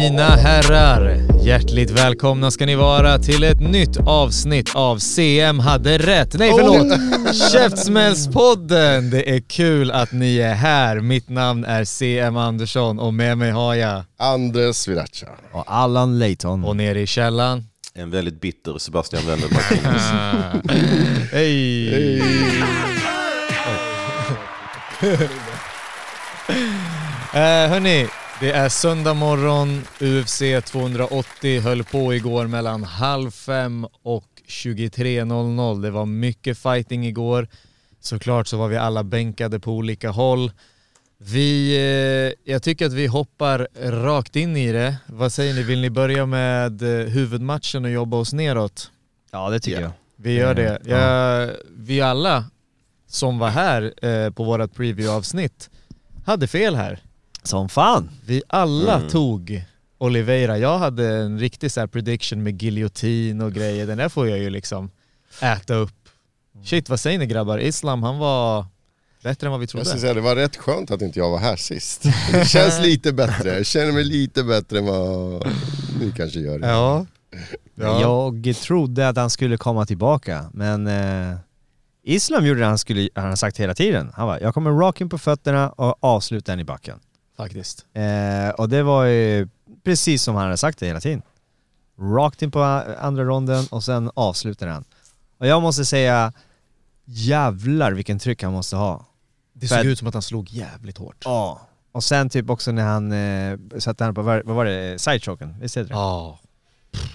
Mina herrar, hjärtligt välkomna ska ni vara till ett nytt avsnitt av CM hade rätt. Nej förlåt, Käftsmällspodden! Det är kul att ni är här. Mitt namn är CM Andersson och med mig har jag, Andres Sriracha. Och Allan Layton. och nere i källaren, En väldigt bitter Sebastian Martinez. hej! Eh, hörni, det är söndag morgon, UFC 280 höll på igår mellan halv fem och 23.00. Det var mycket fighting igår. Såklart så var vi alla bänkade på olika håll. Vi, eh, jag tycker att vi hoppar rakt in i det. Vad säger ni, vill ni börja med eh, huvudmatchen och jobba oss neråt? Ja det tycker Ja. jag. Vi gör det. Ja. Jag, vi alla som var här eh, på vårat preview-avsnitt hade fel här. Som fan. Vi alla Mm. tog Oliveira. Jag hade en riktig så här prediction med giljotin och grejer. Den där får jag ju liksom äta upp. Shit, vad säger ni grabbar? Islam, han var bättre än vad vi Jag trodde. ska säga, det var rätt skönt att inte jag var här sist. Det känns lite bättre, jag känner mig lite bättre än vad ni kanske gör. Ja. ja. Jag trodde att han skulle komma tillbaka, men eh, Islam gjorde det han skulle, han sagt hela tiden. Han var jag kommer rakt in på fötterna och avsluta den i backen. Faktiskt. Eh, och det var ju precis som han hade sagt det hela tiden. Rakt in på andra ronden och sen avslutar han. Och jag måste säga, jävlar vilken tryck han måste ha. Det För såg att- ut som att han slog jävligt hårt. Ja. Och sen typ också när han eh, satte han på, vad vad var det, sidechoken? Visst heter det? Ja.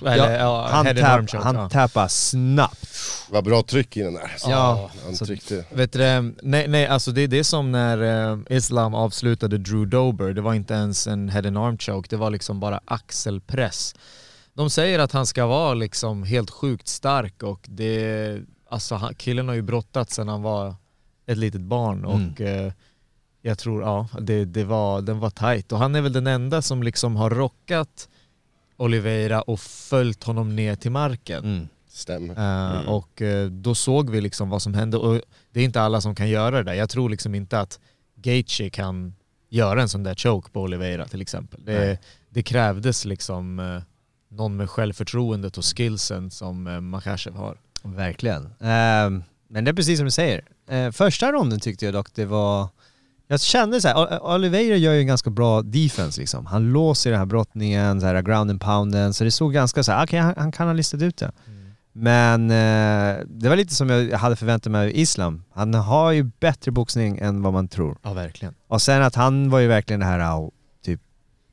Eller, ja, han and arm tapp, choke, han ja. tappade snabbt. Var bra tryck i den där. Så Ja, han så- tryckte. Vet du, det, nej, nej, alltså det, det är som när eh, Islam avslutade Drew Dober, det var inte ens en head and arm choke, det var liksom bara axelpress. De säger att han ska vara liksom helt sjukt stark och det, alltså han, killen har ju brottats sedan han var ett litet barn och eh, jag tror, ja, det, det var, den var tight och han är väl den enda som liksom har rockat Oliveira och följt honom ner till marken. Mm. Stämmer. Eh, Och eh, då såg vi liksom vad som hände och det är inte alla som kan göra det där. Jag tror liksom inte att Gaethje kan göra en sån där choke på Oliveira till exempel. Det, det krävdes liksom eh, någon med självförtroendet och skillsen som eh, Makhachev har. Verkligen. Ehm, men det är precis som du säger. Första ronden tyckte jag dock det var... Jag kände så här, Oliveira gör ju en ganska bra defense liksom. Han låser den här brottningen, så här ground and pounden, så det såg ganska så här, okej han, han kan ha listat ut det. Men eh, det var lite som jag hade förväntat mig av Islam. Han har ju bättre boxning än vad man tror. Ja verkligen. Och sen att han var ju verkligen det här, typ,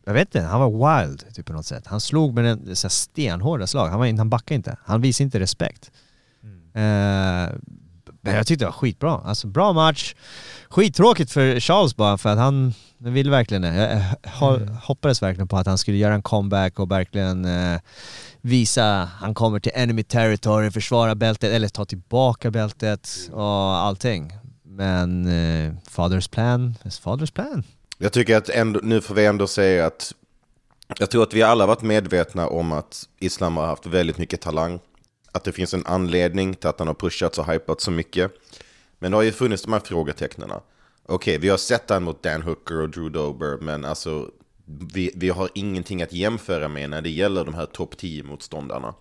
jag vet inte, han var wild typ på något sätt. Han slog med en så här stenhårda slag, han, var, inte- han backade inte. Han visade inte respekt. Eh, men jag tyckte det var skitbra, alltså bra match. Skittråkigt för Charles bara för att han ville verkligen det. Jag ho- hoppades verkligen på att han skulle göra en comeback och verkligen eh, visa, han kommer till enemy territory, försvara bältet eller ta tillbaka bältet och allting. Men eh, fathers plan is fathers plan. Jag tycker att ändå, nu får vi ändå säga att jag tror att vi alla varit medvetna om att Islam har haft väldigt mycket talang. Att det finns en anledning till att han har pushats och hypats så mycket. Men det har ju funnits de här frågetecknen. Okej, vi har sett han mot Dan Hooker och Drew Dober, men alltså vi, vi har ingenting att jämföra med när det gäller de här topp 10-motståndarna.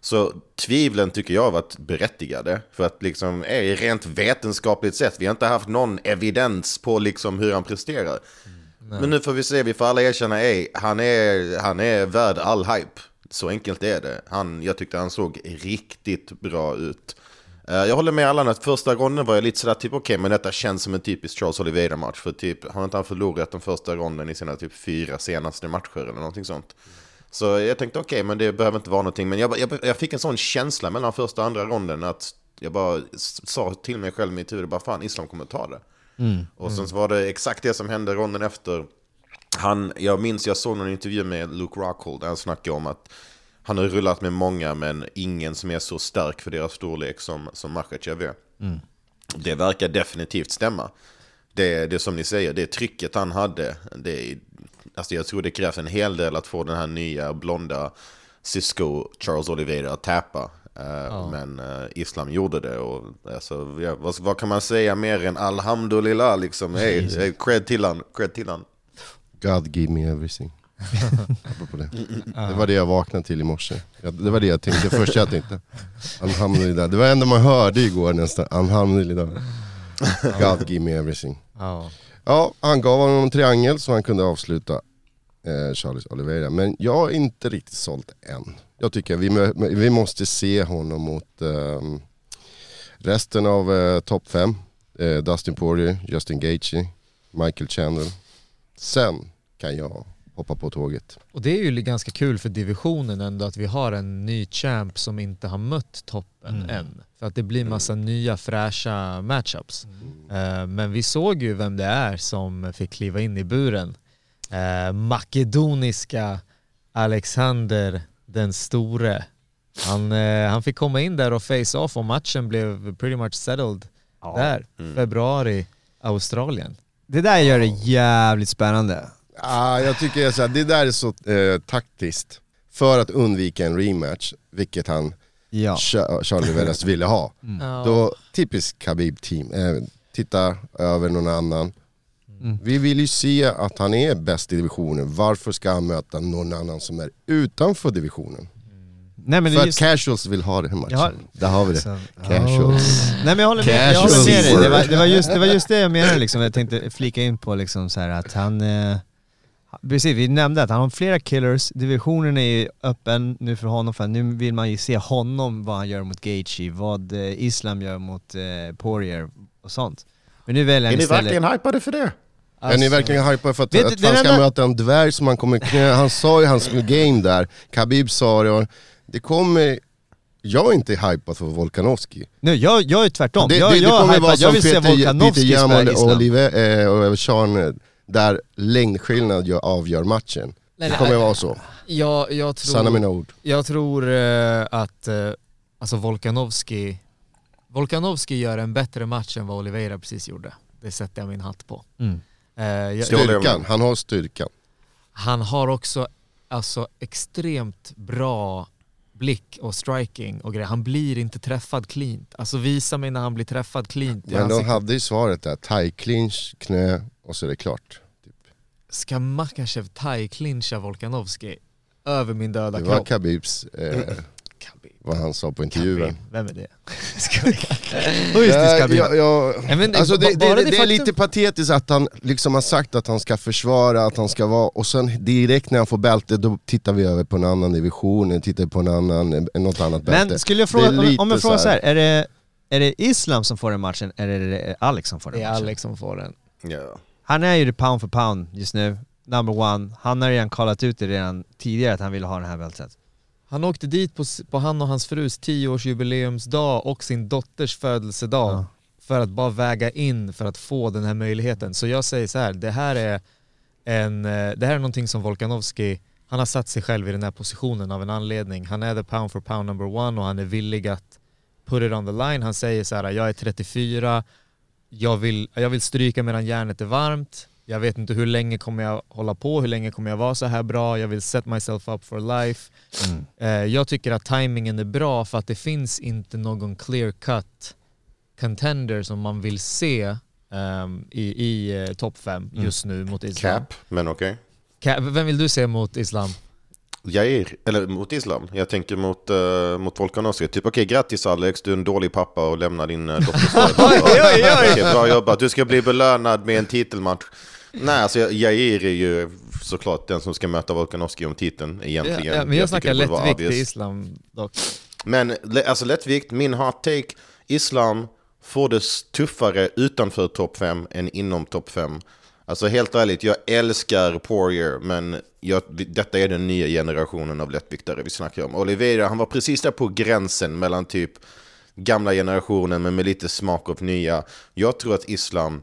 Så tvivlen tycker jag har varit berättigade. För att liksom, rent vetenskapligt sett, vi har inte haft någon evidens på liksom hur han presterar. Men nu får vi se, vi får alla erkänna, ej, han, är, han är värd all hype. Så enkelt är det. Han, jag tyckte han såg riktigt bra ut. Eh, jag håller med Allan att första ronden var jag lite sådär typ okej, men detta känns som en typisk Charles Oliveira-match. För typ, har inte han förlorat den första ronden i sina typ fyra senaste matcher eller någonting sånt? Så jag tänkte okej, men det behöver inte vara någonting. Men jag, jag, jag fick en sån känsla mellan första och andra ronden att jag bara sa till mig själv i mitt huvud, bara fan Islam kommer ta det. Och sen så var det exakt det som hände ronden efter. Han, jag minns, jag såg någon intervju med Luke Rockhold där han snackade om att han har rullat med många men ingen som är så stark för deras storlek som, som Makhachev är. Det verkar definitivt stämma. Det, det som ni säger, det trycket han hade, det, alltså jag tror det krävs en hel del att få den här nya blonda Cisco Charles Oliveira att tappa. Eh, Men eh, Islam gjorde det och alltså, ja, vad, vad kan man säga mer än alhamdulillah liksom. Hey, hey, cred till han, cred till han. God give me everything. Apropå det. det var det jag vaknade till i morse. Det var det jag tänkte, det första jag tänkte. Alhamdulillah. Det var det enda man hörde igår nästan. Alhamdulillah. God give me everything. Ja. Han gav honom en triangel så han kunde avsluta eh, Charles Oliveira. Men jag är inte riktigt såld än. Jag tycker vi, vi måste se honom mot ehm, resten av eh, topp 5. Eh, Dustin Poirier, Justin Gaethje, Michael Chandler. Sen kan jag hoppa på tåget. Och det är ju ganska kul för divisionen ändå att vi har en ny champ som inte har mött toppen än. För att det blir massa nya fräscha matchups. Eh, men vi såg ju vem det är som fick kliva in i buren. Eh, makedoniska Alexander den store. Han, eh, han fick komma in där och face off och matchen blev pretty much settled där. Februari, Australien. Det där gör det jävligt spännande. Ah, jag tycker så här, det där är så eh, taktiskt. För att undvika en rematch, vilket han, Ja. Cha- Charlie Veras ville ha. Ja. Då, typiskt Khabib-team, eh, titta över någon annan. Vi vill ju se att han är bäst i divisionen, varför ska han möta någon annan som är utanför divisionen? Nej men det För är att just... casuals vill ha den matchen. Ja. Där har vi det. Så- Casuals. Nej men jag håller med, jag håller med dig. Det var, det, var just, det var just det jag menade liksom, jag tänkte flika in på liksom så här att han... Eh, precis, vi nämnde att han har flera killers, divisionen är ju öppen nu för honom för nu vill man ju se honom, vad han gör mot Gaethje, vad eh, Islam gör mot eh, Poirier och sånt. Men nu väljer Är han ni istället... verkligen hypade för det? är ni verkligen hypade för att, Vet att det han ska enda- möta en dvärg som han kommer knä... Han sa ju hans game där, Khabib sa det, och det kommer... Jag är inte hypad för Volkanovski. Nu, jag, jag är tvärtom. Det, jag, det, det jag, kommer är vara jag som vill se Peter, Peter Volkanovski Jamon spela och, Islam. Olive, eh, och Sean, eh, där längdskillnad gör, avgör matchen. Nej, Det nej, kommer vara så. Jag, jag tror... Sanna mina ord. Jag tror eh, att eh, alltså Volkanovski, Volkanovski gör en bättre match än vad Oliveira precis gjorde. Det sätter jag min hatt på. Mm. Eh, jag, jag. Styrkan, han har styrkan. han har också alltså, extremt bra blick och striking och grejer. Han blir inte träffad cleant. Alltså visa mig när han blir träffad cleant Men de hade ju svaret där, thai clinch, knä och så är det klart. Ska Makachev thai-clincha Volkanovski över min döda Det var kropp? Khabibs, eh. Vad han sa på intervjun. Vem är det? Just det, jag, jag, alltså det, det, det det är lite patetiskt att han liksom har sagt att han ska försvara, att han ska vara, och sen direkt när han får bälte då tittar vi över på en annan division, tittar på en annan, något annat bälte. Men skulle jag fråga, är om, jag frågar så här, är det, är det Islam som får den matchen eller är det Alex som får den Det är matchen? Alex som får den. Ja. Han är ju det pound for pound just nu, number one. Han har redan kollat ut det redan tidigare att han ville ha det här bältet. Han åkte dit på, på han och hans frus 10-årsjubileumsdag och sin dotters födelsedag Ja. för att bara väga in för att få den här möjligheten. Så jag säger så här, det här är, en, eh, det här är någonting som Volkanovski, han har satt sig själv i den här positionen av en anledning. Han är the pound for pound number one och han är villig att put it on the line. Han säger så här, jag är 34, jag vill, jag vill stryka medan järnet är varmt. Jag vet inte hur länge kommer jag hålla på, hur länge kommer jag vara så här bra, jag vill set myself up for life. Eh, jag tycker att timingen är bra för att det finns inte någon clear cut contender som man vill se ehm, i, i eh, topp 5 just nu mot Islam. Cap, men okej. Cap. Vem vill du se mot Islam? Jair, eller mot Islam. Jag tänker mot, uh, mot Volkanovski. Typ okej, grattis Alex, du är en dålig pappa och lämnar din uh, födelsedag. Okej, Bra jobbat, du ska bli belönad med en titelmatch. Nej, alltså Jair är ju såklart den som ska möta Volkanovski om titeln egentligen. Ja, ja, men jag, tycker snackar lättvikt i Islam dock. Men alltså lättvikt, min hot take, Islam får det tuffare utanför topp 5 än inom topp 5. Alltså helt ärligt, jag älskar Poirier, men jag, detta är den nya generationen av lättviktare vi snackar om. Oliveira, han var precis där på gränsen mellan typ gamla generationen men med lite smak av nya. Jag tror att Islam,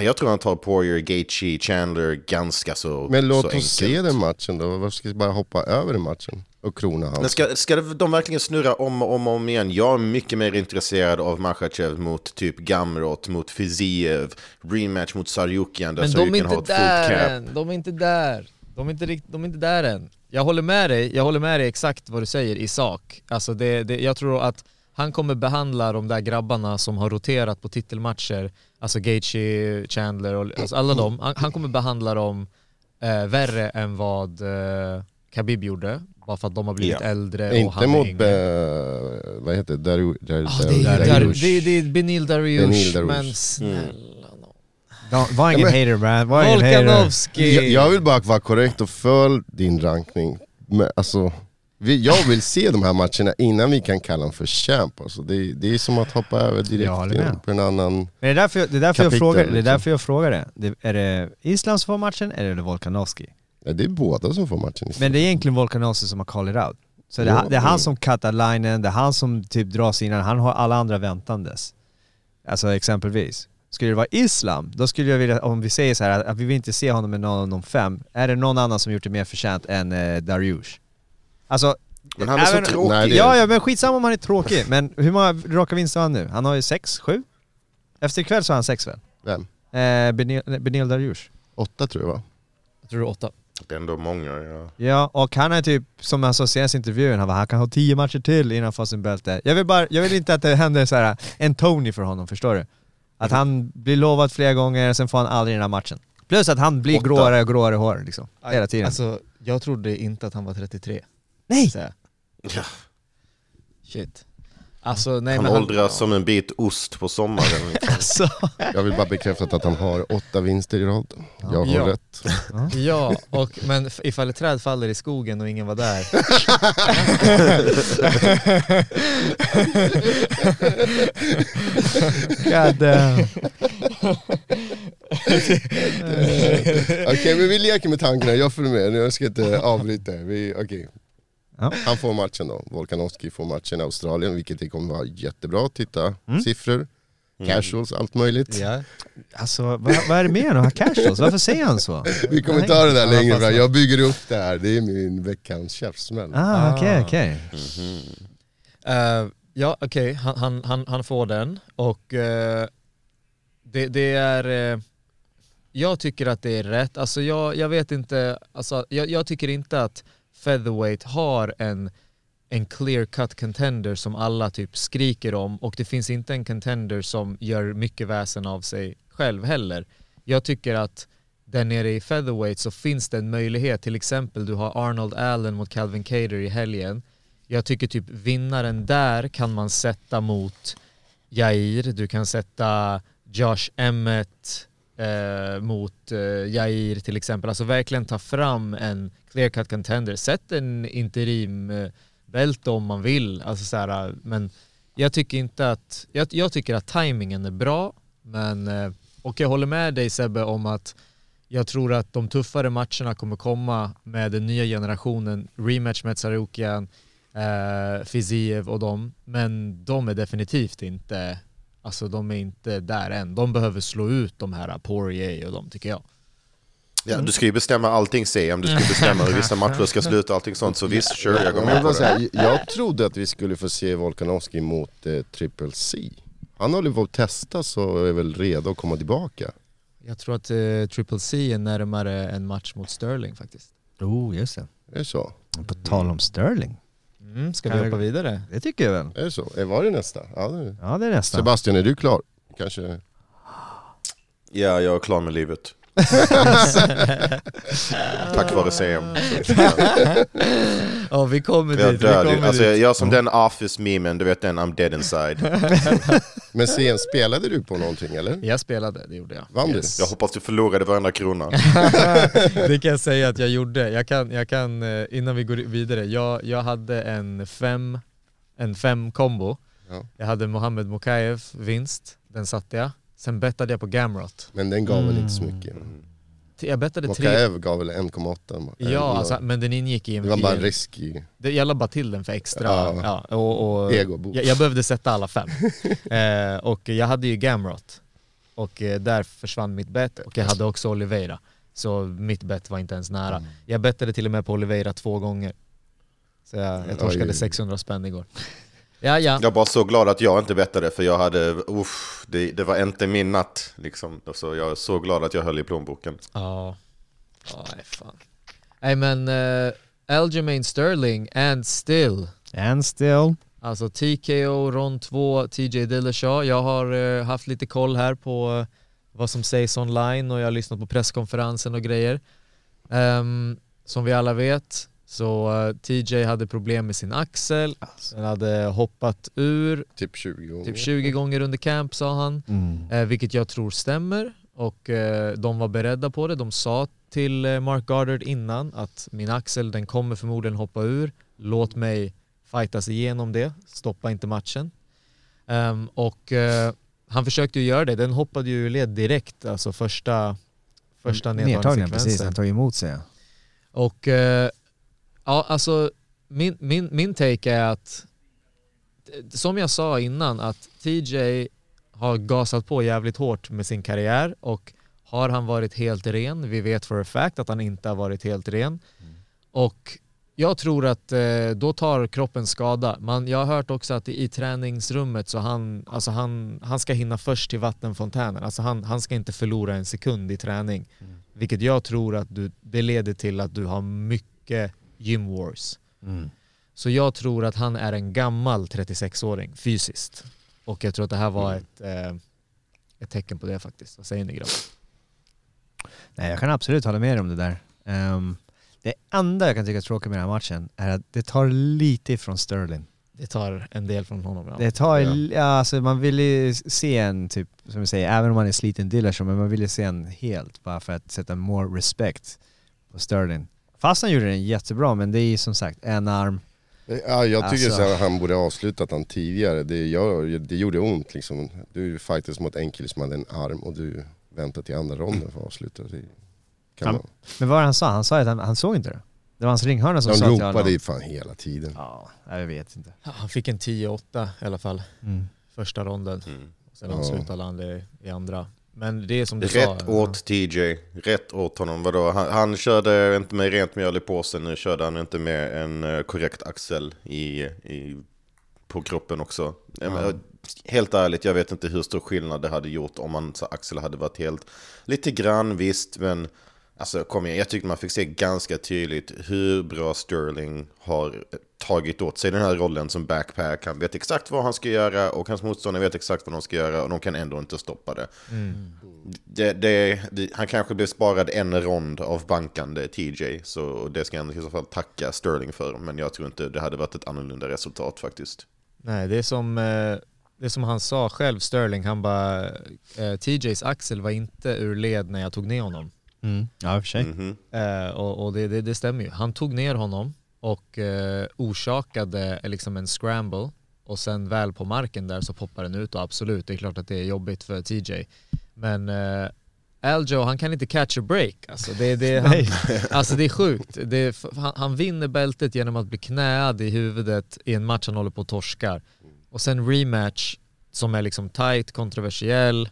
jag tror han tar Poirier, Gaethje, Chandler ganska så Men låt så oss enkelt. se den matchen då. Varför ska vi bara hoppa över den matchen och krona Men han? ska, ska de verkligen snurra om och om, och om igen? Jag är mycket mer intresserad av Makhachev mot typ Gamrot, mot Fiziev, rematch mot Sarjukian där Men de är Sarjukian har inte ett fullt cap. än, de är inte där. De är inte, rikt, de är inte där än. Jag håller med dig, jag håller med dig exakt vad du säger i sak. Alltså det, det, jag tror att han kommer behandla de där grabbarna som har roterat på titelmatcher, alltså Gaethje, Chandler och alltså alla dem, han, han kommer behandla dem eh, värre än vad eh, Khabib gjorde, bara för att de har blivit Ja. äldre och Inte han är mot, yngre. eh, vad heter det, Daru, Dar, Ah, det, är, Dar, Dar, det, det är Benil Dariush, Benil Dariush. men snälla nån. Don't- Var ingen Ja, hater Brad, var ingen hater. Jag, jag vill bara vara korrekt och följ din rankning. Men, alltså, vi, jag vill se de här matcherna innan vi kan kalla dem för champ. Alltså, det, det är som att hoppa över Jag direkt på en annan... Men det är därför, jag- det är därför, jag, Kapitel, frågar, det är liksom. därför jag frågar det. det. Är det Islam som får matchen eller är det Volkanovski? Ja, det är båda som får matchen. Men det är egentligen Volkanovski som har call it out. Så det, Ja, det är han som cuttar linen, det är han som typ dras innan, han har alla andra väntandes. Alltså exempelvis. Skulle det vara Islam, då skulle jag vilja, om vi säger så här att vi vill inte se honom med någon av de fem, är det någon annan som gjort det mer förtjänt än eh, Dariush? Alltså, Men han är så även- tråkig. Nej, det är- Ja, ja men skitsamma om han är tråkig, men hur många raka vinster har han nu? Han har ju sex, sju? Efter ikväll så har han sex väl? Vem? Eh, Benil, Benil Dariush. Åtta tror jag va? Jag tror det är åtta. Det är ändå många, ja. Ja, och han är typ, som han sa senast i intervjun, han, bara, han kan ha tio matcher till innan han får sin bälte. Jag vill, bara, jag vill inte att det händer så här en Tony för honom, förstår du? Att han blir lovad flera gånger, sen får han aldrig den här matchen. Plus att han blir Åtta. gråare och gråare hår liksom, hela tiden. Alltså, jag trodde inte att han var 33. Nej! Så här. Ja. Shit. Alltså nej Han men åldras som en bit ost på sommaren. Alltså, Jag vill bara bekräfta att han har åtta vinster i rad. Jag har Ja. rätt. ja, och, men ifall ett träd faller i skogen och ingen var där. God damn. Okej men vi leker med tankarna, jag följer med. Nu jag ska inte avbryta. Vi, okej. Ja. Han får matchen då. Volkanovski får matchen i Australien, vilket det kommer vara jättebra. Titta, siffror, casuals, allt möjligt. Ja. Alltså vad, vad är det med honom? Casuals? Varför säger han så? Vi kommer ta det där längre fram. Jag bygger upp det här, det är min veckans käftsmäll. Ah, okej, okej. Eh, ja okej, han, han, han, han får den och eh, det, det är... eh, jag tycker att det är rätt, alltså jag, jag vet inte, alltså jag, jag tycker inte att featherweight har en, en clear cut contender som alla typ skriker om och det finns inte en contender som gör mycket väsen av sig själv heller. Jag tycker att där nere i featherweight så finns det en möjlighet, till exempel du har Arnold Allen mot Calvin Cater i helgen. Jag tycker typ vinnaren där kan man sätta mot Jair, du kan sätta Josh Emmett eh, mot eh, Jair till exempel. Alltså verkligen ta fram en clear cut contender. Sätt en interim bälte om man vill. Alltså så här, men jag tycker inte att, jag, jag tycker att tajmingen är bra, men eh, och jag håller med dig Sebbe om att jag tror att de tuffare matcherna kommer komma med den nya generationen, rematch med Sarukian, eh, Fiziev och dem, men de är definitivt inte, alltså de är inte där än. De behöver slå ut de här Poirier och dem tycker jag. Ja, du ska ju bestämma allting CM, du ska bestämma hur vissa matcher ska sluta och allting sånt. Så visst, sure, jag går med jag, på det. jag trodde att vi skulle få se Volkanovski mot eh, Triple C. Han håller på att testa så är väl redo att komma tillbaka. Jag tror att eh, Triple C är närmare en match mot Sterling faktiskt. Oh, just det. Är det så? På tal om Sterling. Mm, ska Kan vi hoppa vidare? Det tycker jag väl. Är det så? Eh, Var det nästa? Ja, det... Ja, det är nästan. Sebastian, är du klar? Kanske? Ja, jag är klar med livet. Tack vare CM. Ja, vi kommer Jag dit. Vi dör. kommer Alltså, dit. jag är som den office-memen, du vet den I'm dead inside. Men sen spelade du på någonting eller? Jag spelade, det gjorde jag. Vann du? Jag hoppas du förlorade varenda krona. det kan jag säga att jag gjorde. Jag kan, jag kan eh, innan vi går vidare, jag, jag hade en fem, en fem kombo. Ja. Jag hade Mohammed Mokaev vinst, den satte jag. Sen bettade jag på Gamrot. Men den gav väl inte så mycket? Jag bettade tre... Mokaev gav väl 1,8? Ja, alltså, men den ingick i en... Det var bara en risk i... Det, jag la bara till den för extra. Ja. Ja. och, och, Ego-boost. jag, jag behövde sätta alla fem. eh, och jag hade ju Gamrot. Och eh, där försvann mitt bet. Och jag hade också Oliveira. Så mitt bet var inte ens nära. Mm. Jag bettade till och med på Oliveira två gånger. Så jag, jag torskade Oj. 600 spänn igår. Ja, ja. Jag bara så glad att jag inte bettade för jag hade, uff, det, det var inte min natt. Liksom. Så jag är så glad att jag höll i plånboken. Ja. Ja, nej fan. Nej men, uh, Aljamain Sterling and still. And still. Alltså TKO, rond 2, TJ Dillashaw. Jag har eh, haft lite koll här på eh, vad som sägs online och jag har lyssnat på presskonferensen och grejer. Ehm, som vi alla vet så eh, TJ hade problem med sin axel, den hade hoppat ur Typ 20 gånger. typ 20 gånger under camp sa han. Mm. Eh, vilket jag tror stämmer och eh, de var beredda på det. De sa till eh, Mark Goddard innan att min axel den kommer förmodligen hoppa ur. Låt mig fightas igenom det, stoppa inte matchen. Ehm, och eh, han försökte ju göra det, den hoppade ju ur led direkt, alltså första, första Nedtagningen, precis. nedtagningssekvensen. Han tog emot sig. Och eh, ja, alltså min, min, min take är att som jag sa innan att TJ har gasat på jävligt hårt med sin karriär och har han varit helt ren? Vi vet for a fact att han inte har varit helt ren. Och jag tror att eh, då tar kroppen skada. Man, jag har hört också att i, i träningsrummet så han, alltså han, han ska hinna först till vattenfontänen. Alltså han, han ska inte förlora en sekund i träning. Vilket jag tror att du, det leder till att du har mycket gym wars. Så jag tror att han är en gammal 36-åring fysiskt. Och jag tror att det här var ett, eh, ett tecken på det faktiskt. Vad säger ni grabbar? Nej, jag kan absolut hålla med dig om det där. Ehm, det enda jag kan tycka är tråkigt med den här matchen är att det tar lite ifrån Sterling. Det tar en del från honom. Ja. Det tar, Ja. alltså man vill ju se en typ, som vi säger, även om man är sliten Dillashaw, men man vill ju se en helt bara för att sätta more respect på Sterling. Fast han gjorde den jättebra, men det är ju som sagt en arm. Ja, jag tycker Alltså- så här, han borde ha avslutat han tidigare. Det, gör, det gjorde ont liksom. Du fightades mot en kille som hade en arm och du väntar till andra ronden för att avsluta. Det kan Han- vara. Men vad var det han sa? Han sa att han, han såg inte det. Det var hans ringhörna som De sa till ropade honom. ju fan hela tiden. Ja, jag vet inte. Ja, Han fick en 10-8 i alla fall, Mm. första ronden. Mm. Sen Ja. avslutade han det i andra. Men det är som du sa. Rätt åt TJ, rätt åt honom. Vadå? Han, han körde inte med rent mjöl i påsen, nu körde han inte med en eh, korrekt axel i, i, på kroppen också. Ja. Men, helt ärligt, jag vet inte hur stor skillnad det hade gjort om hans axel hade varit helt... Lite grann visst, men alltså kom igen, jag tyckte man fick se ganska tydligt hur bra Sterling har tagit åt sig den här rollen som backpack. Han vet exakt vad han ska göra och hans motståndare vet exakt vad de ska göra och de kan ändå inte stoppa det. Det, det, det, han kanske blev sparad en rond av bankande TJ, så det ska jag i så fall tacka Sterling för. Men jag tror inte det hade varit ett annorlunda resultat faktiskt. Nej, det är som, eh, det som han sa själv, Sterling. Han bara, eh, TJs axel var inte ur led när jag tog ner honom. Mm. Ja, i och för sig. Mhm. Eh, och och det, det, det stämmer ju. Han tog ner honom och eh, orsakade eh, liksom en scramble och sen väl på marken där så poppar den ut och absolut, det är klart att det är jobbigt för TJ. Men eh, Aljo, han kan inte catch a break. Alltså det, det, han, alltså det är sjukt. Det han, han vinner bältet genom att bli knäad i huvudet i en match han håller på att torskar. Och sen rematch som är liksom tight, kontroversiell.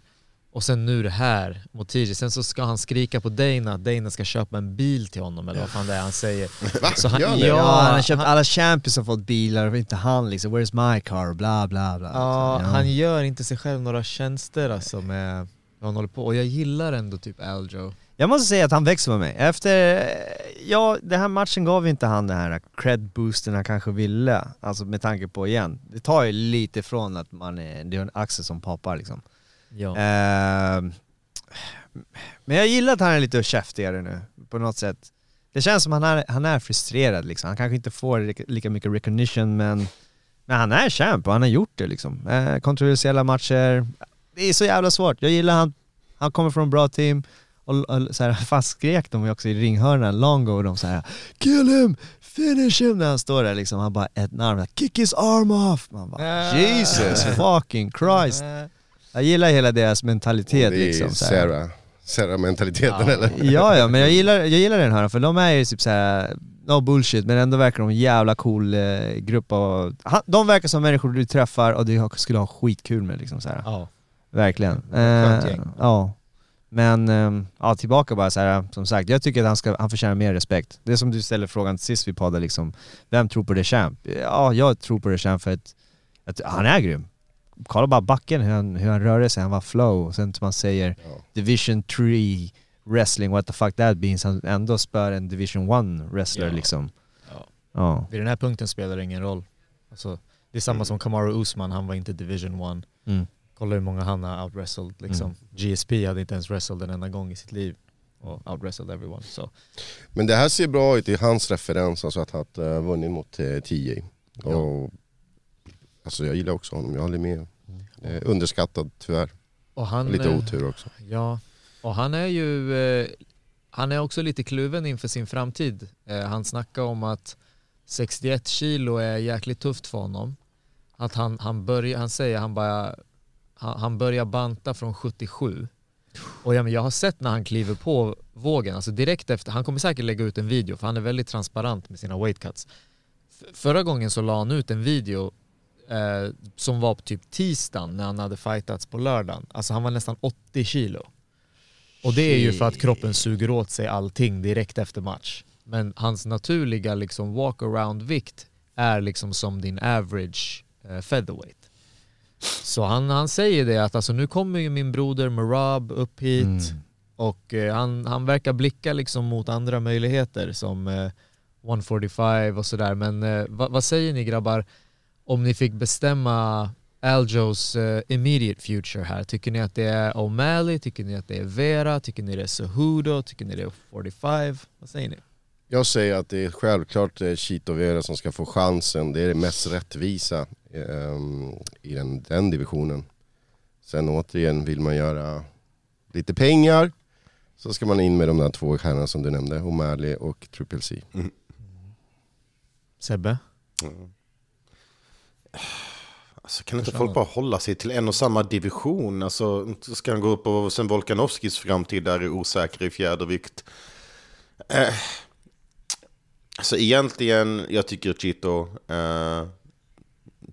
Och sen nu det här mot TJ. Sen så ska han skrika på Dana att Dana ska köpa en bil till honom eller vad fan det är han säger. Så han, Gör han Ja, det? han har köpt, han- alla champions har fått bilar och inte han liksom. Where's my car? Bla bla bla. Ja, liksom. han gör inte sig själv några tjänster alltså med vad han håller på. Och jag gillar ändå typ Aljo. Jag måste säga att han växer med mig. Efter, ja, den här matchen gav inte han den här cred-boosten han kanske ville. Alltså med tanke på, igen, det tar ju lite från att man är, det är en axel som poppar liksom. Ja. Ehm, men jag gillar att han är lite käftigare nu, på något sätt. Det känns som att han är, han är frustrerad liksom. Han kanske inte får lika, mycket recognition men, men han är champ och han har gjort det liksom. Eh, kontroversiella matcher. Det är så jävla svårt. Jag gillar han, han kommer från bra team. Och, och så här, fast skrek de ju också i ringhörnan, Longo, och de så här Kill him! Finish him! När han står där liksom, han bara ett arm, kick his arm off! Man bara Jesus fucking Christ! Jag gillar hela deras mentalitet det är liksom. så här. Sarah, Serra-mentaliteten eller? Ja, ja, men jag gillar, jag gillar den här för de är ju typ såhär, no bullshit, men ändå verkar de en jävla cool eh, grupp av... Han, de verkar som människor du träffar och du skulle ha skitkul med liksom såhär. Ja. Verkligen. Skönt Eh, gäng. ja. Men ehm, ja, tillbaka bara så här. som sagt, jag tycker att han, ska, han förtjänar mer respekt. Det är som du ställer frågan sist vi poddade liksom, vem tror på The Champ? Ja, jag tror på The Champ för att, att han är grym. Kolla bara backen, hur han, hur han rörde sig, han var flow. Och sen som man säger Ja. Division 3 wrestling, what the fuck that means, han ändå spör en Division 1 wrestler Ja. liksom. Ja. Ja. Vid den här punkten spelar det ingen roll. Alltså, det är samma som Kamaru Usman, han var inte division 1. Mm. Kolla hur många han har outwrestled liksom. GSP hade inte ens wrestled en enda gång i sitt liv. Och outwrestled everyone. Så. Men det här ser bra ut i hans referens, alltså att han uh, vunnit mot uh, TJ. Och, alltså jag gillar också honom, jag håller med. Eh, underskattad tyvärr. Och han, Lite eh, otur också. Ja, och han är ju eh, han är också lite kluven inför sin framtid. Eh, han snackar om att 61 kilo är jäkligt tufft för honom. Att han, han, börjar, han säger han bara han, han börjar banta från 77. Och ja, men jag har sett när han kliver på vågen, alltså direkt efter, han kommer säkert lägga ut en video för han är väldigt transparent med sina weight cuts. F- förra gången så la han ut en video eh, som var på typ tisdagen när han hade fightats på lördagen. Alltså han var nästan 80 kilo. Och det är ju för att kroppen suger åt sig allting direkt efter match. Men hans naturliga liksom walk-around-vikt är liksom som din average eh, featherweight. Så han, han säger det att alltså, nu kommer ju min broder Marab upp hit Mm. och eh, han, han verkar blicka liksom mot andra möjligheter som eh, 145 och sådär. Men eh, vad, vad säger ni grabbar om ni fick bestämma Aljos eh, immediate future här? Tycker ni att det är O'Malley? Tycker ni att det är Vera? Tycker ni det är Cejudo? Tycker ni det är 45? Vad säger ni? Jag säger att det är självklart eh, Chito Vera som ska få chansen. Det är det mest rättvisa ehm, i den, den divisionen. Sen återigen, vill man göra lite pengar så ska man in med de där två herrarna som du nämnde, O'Malley och Triple C. Sebbe? Alltså, kan inte folk bara hålla sig till en och samma division? Alltså, ska han gå upp och sen Volkanovskis framtid där är osäker i fjädervikt? Eh, alltså egentligen, jag tycker Chito, eh,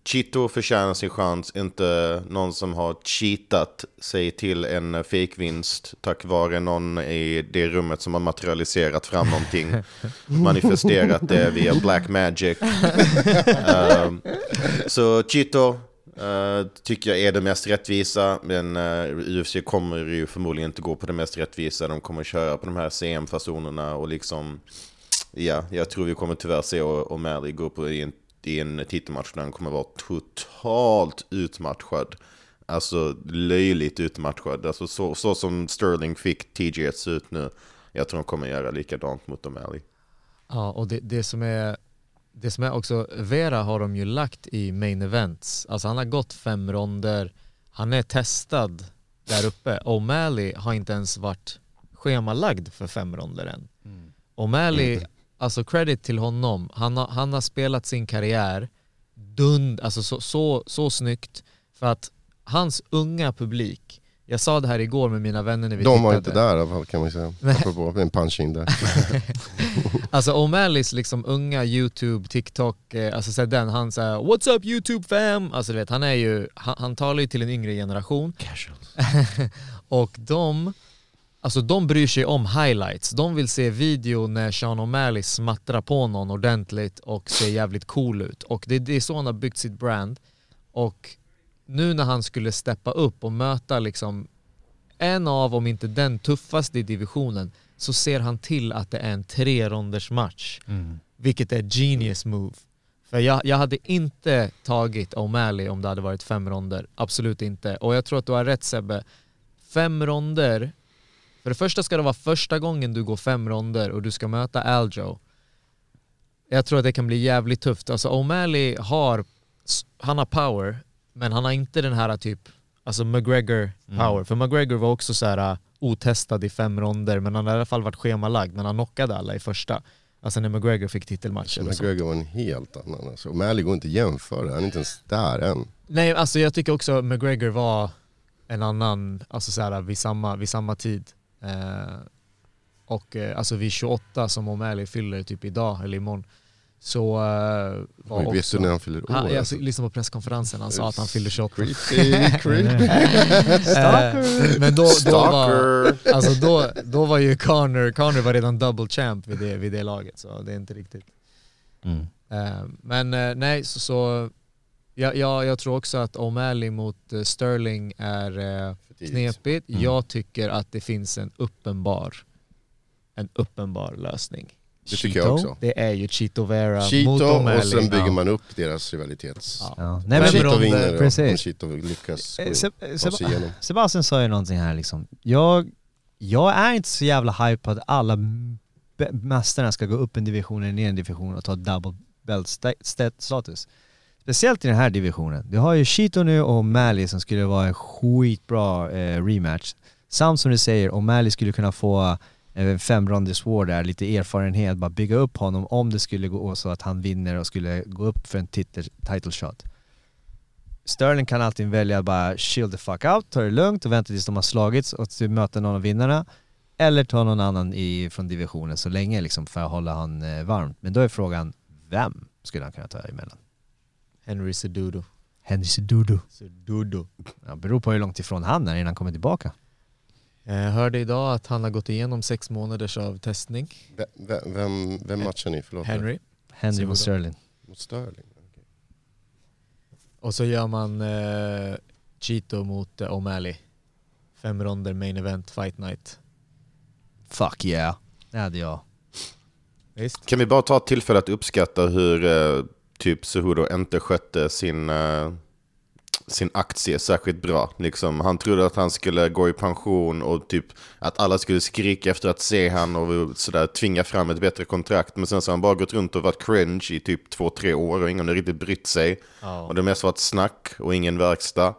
Chito förtjänar sin chans, inte någon som har cheatat sig till en fake-vinst tack vare någon i det rummet som har materialiserat fram någonting, manifesterat det via black magic. Ehm, så Chito eh, tycker jag är det mest rättvisa, men uh, UFC kommer ju förmodligen inte gå på det mest rättvisa. De kommer köra på de här CM-fasonerna och liksom, ja, jag tror vi kommer tyvärr se O'Malley gå på i en, i en titelmatch där han kommer vara totalt utmatchad. Alltså löjligt utmatchad. Alltså så, så som Sterling fick TJ att se ut nu. Jag tror de kommer göra likadant mot O'Malley. Ja, och det, det som är det som är också, Vera har de ju lagt i main events. Alltså han har gått fem ronder, han är testad där uppe. O'Malley har inte ens varit schemalagd för fem ronder än. O'Malley, alltså credit till honom, han har, han har spelat sin karriär dund, alltså så, så, så snyggt för att hans unga publik, jag sa det här igår med mina vänner när vi De var tittade. inte där i alla fall kan man säga. Nej. Apropå en punch-in där. Alltså O'Malleys liksom unga YouTube, TikTok, eh, alltså så den, han säger What's up YouTube fam? Alltså du vet, han är ju, han, han talar ju till en yngre generation. och de, alltså de bryr sig om highlights. De vill se video när Sean O'Malley smattrar på någon ordentligt och ser jävligt cool ut. Och det, det är så han har byggt sitt brand. Och nu när han skulle steppa upp och möta liksom en av, om inte den tuffaste i divisionen, så ser han till att det är en tre ronders match. Vilket är genius move. För jag, jag hade inte tagit O'Malley om det hade varit fem ronder. Absolut inte. Och jag tror att du har rätt Sebbe. Fem ronder, för det första ska det vara första gången du går fem ronder och du ska möta Aljo. Jag tror att det kan bli jävligt tufft. Alltså O'Malley har, han har power, men han har inte den här typ, alltså McGregor power. För McGregor var också så här uh, otestad i fem ronder, men han har i alla fall varit schemalagd, men han knockade alla i första. Alltså när McGregor fick titelmatchen. och så. McGregor var en helt annan alltså. O'Malley går inte att jämföra, han är inte ens där än. Nej, alltså jag tycker också McGregor var en annan, alltså så här, vid, samma, vid samma tid. Eh, och eh, alltså vid 28 som O'Malley fyller typ idag eller imorgon så eh, var Oj, vet också... du när han fyller år? Han, jag alltså? lyssnade på presskonferensen, han sa att han fyllde 28. Creepy, creepy. Eh, men då, då, var, Stalker! alltså då, då var ju Connor, Connor var redan double champ vid det, vid det laget så det är inte riktigt. Mm. Eh, men eh, nej, så, så jag, jag, jag tror också att O'Malley mot eh, Sterling är eh, knepigt. Mm. Jag tycker att det finns en uppenbar, en uppenbar lösning. Det tycker jag också. Det är ju Chito Vera mot Cheeto O'Malley. och sen bygger Ja. man upp deras rivalitets... Ja. Ja. Nej, men, Cheeto ronder, vinner då, precis. om Cheeto lyckas Eh, Seb- ta sig igenom. Sebastian sa ju någonting här liksom. Jag, jag är inte så jävla hype på att alla mästarna ska gå upp en division eller ner en division och ta double belt sta- sta- status. Speciellt i den här divisionen. Du har ju Chito nu och O'Malley som skulle vara en skitbra eh, rematch. Samt som du säger, O'Malley skulle kunna få eh, en femronders war där, lite erfarenhet, bara bygga upp honom om det skulle gå så att han vinner och skulle gå upp för en titel, title shot. Sterling kan alltid välja att bara chill the fuck out, ta det lugnt och vänta tills de har slagits och typ möta någon av vinnarna. Eller ta någon annan i, från divisionen så länge liksom för att hålla han eh, varmt. Men då är frågan, vem skulle han kunna ta emellan? Henry Cedudo. Henry Cedudo. Cedudo. Ja, beror på hur långt ifrån han är innan han kommer tillbaka. Jag hörde idag att han har gått igenom sex månaders av testning. Ve- Vem, vem matchar ni? Förlåt. Henry. Henry mot Sterling. Mot Sterling? Och så gör man eh, Cheeto mot eh, O'Malley. Fem ronder main event fight night. Fuck yeah. Det hade jag. Visst? Kan vi bara ta tillfället att uppskatta hur eh, typ Cejudo inte skötte sin, eh, sin aktie särskilt bra. Liksom, han trodde att han skulle gå i pension och typ att alla skulle skrika efter att se han och sådär tvinga fram ett bättre kontrakt. Men sen så har han bara gått runt och varit cringe i typ två, tre år och ingen har riktigt brytt sig. Och det mest varit snack och ingen verkstad.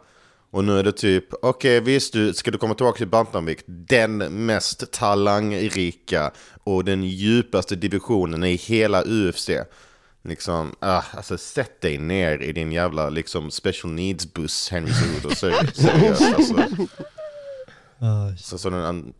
Och nu är det typ, okej visst du, ska du komma tillbaka till bantamvikt? Den mest talangrika och den djupaste divisionen i hela UFC. Liksom, ah, alltså sätt dig ner i din jävla liksom special needs buss Henry Seri- seriöst alltså. Så, så den,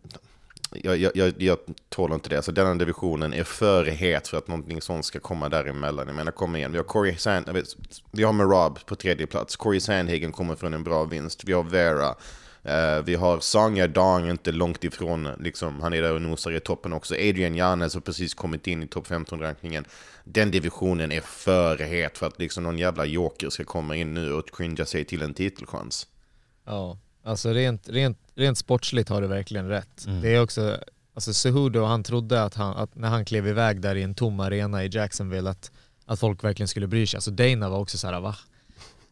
jag, jag, jag, jag tål inte det. Alltså, denna divisionen är för het för att någonting sånt ska komma däremellan. Jag menar, kom igen. Vi har Corey Sand, vet, vi har Merab på tredje plats. Corey Sandhagen kommer från en bra vinst. Vi har Vera. Eh, vi har Sanya Dong inte långt ifrån, liksom, han är där och nosar i toppen också. Adrian Janes har precis kommit in i topp 15-rankningen. Den divisionen är för het för att liksom någon jävla joker ska komma in nu och cringea sig till en titelchans. Ja, alltså rent, rent, rent sportsligt har du verkligen rätt. Mm. Det är också, alltså Cejudo han trodde att, han, att när han klev iväg där i en tom arena i Jacksonville att, att folk verkligen skulle bry sig. Alltså Dana var också såhär va?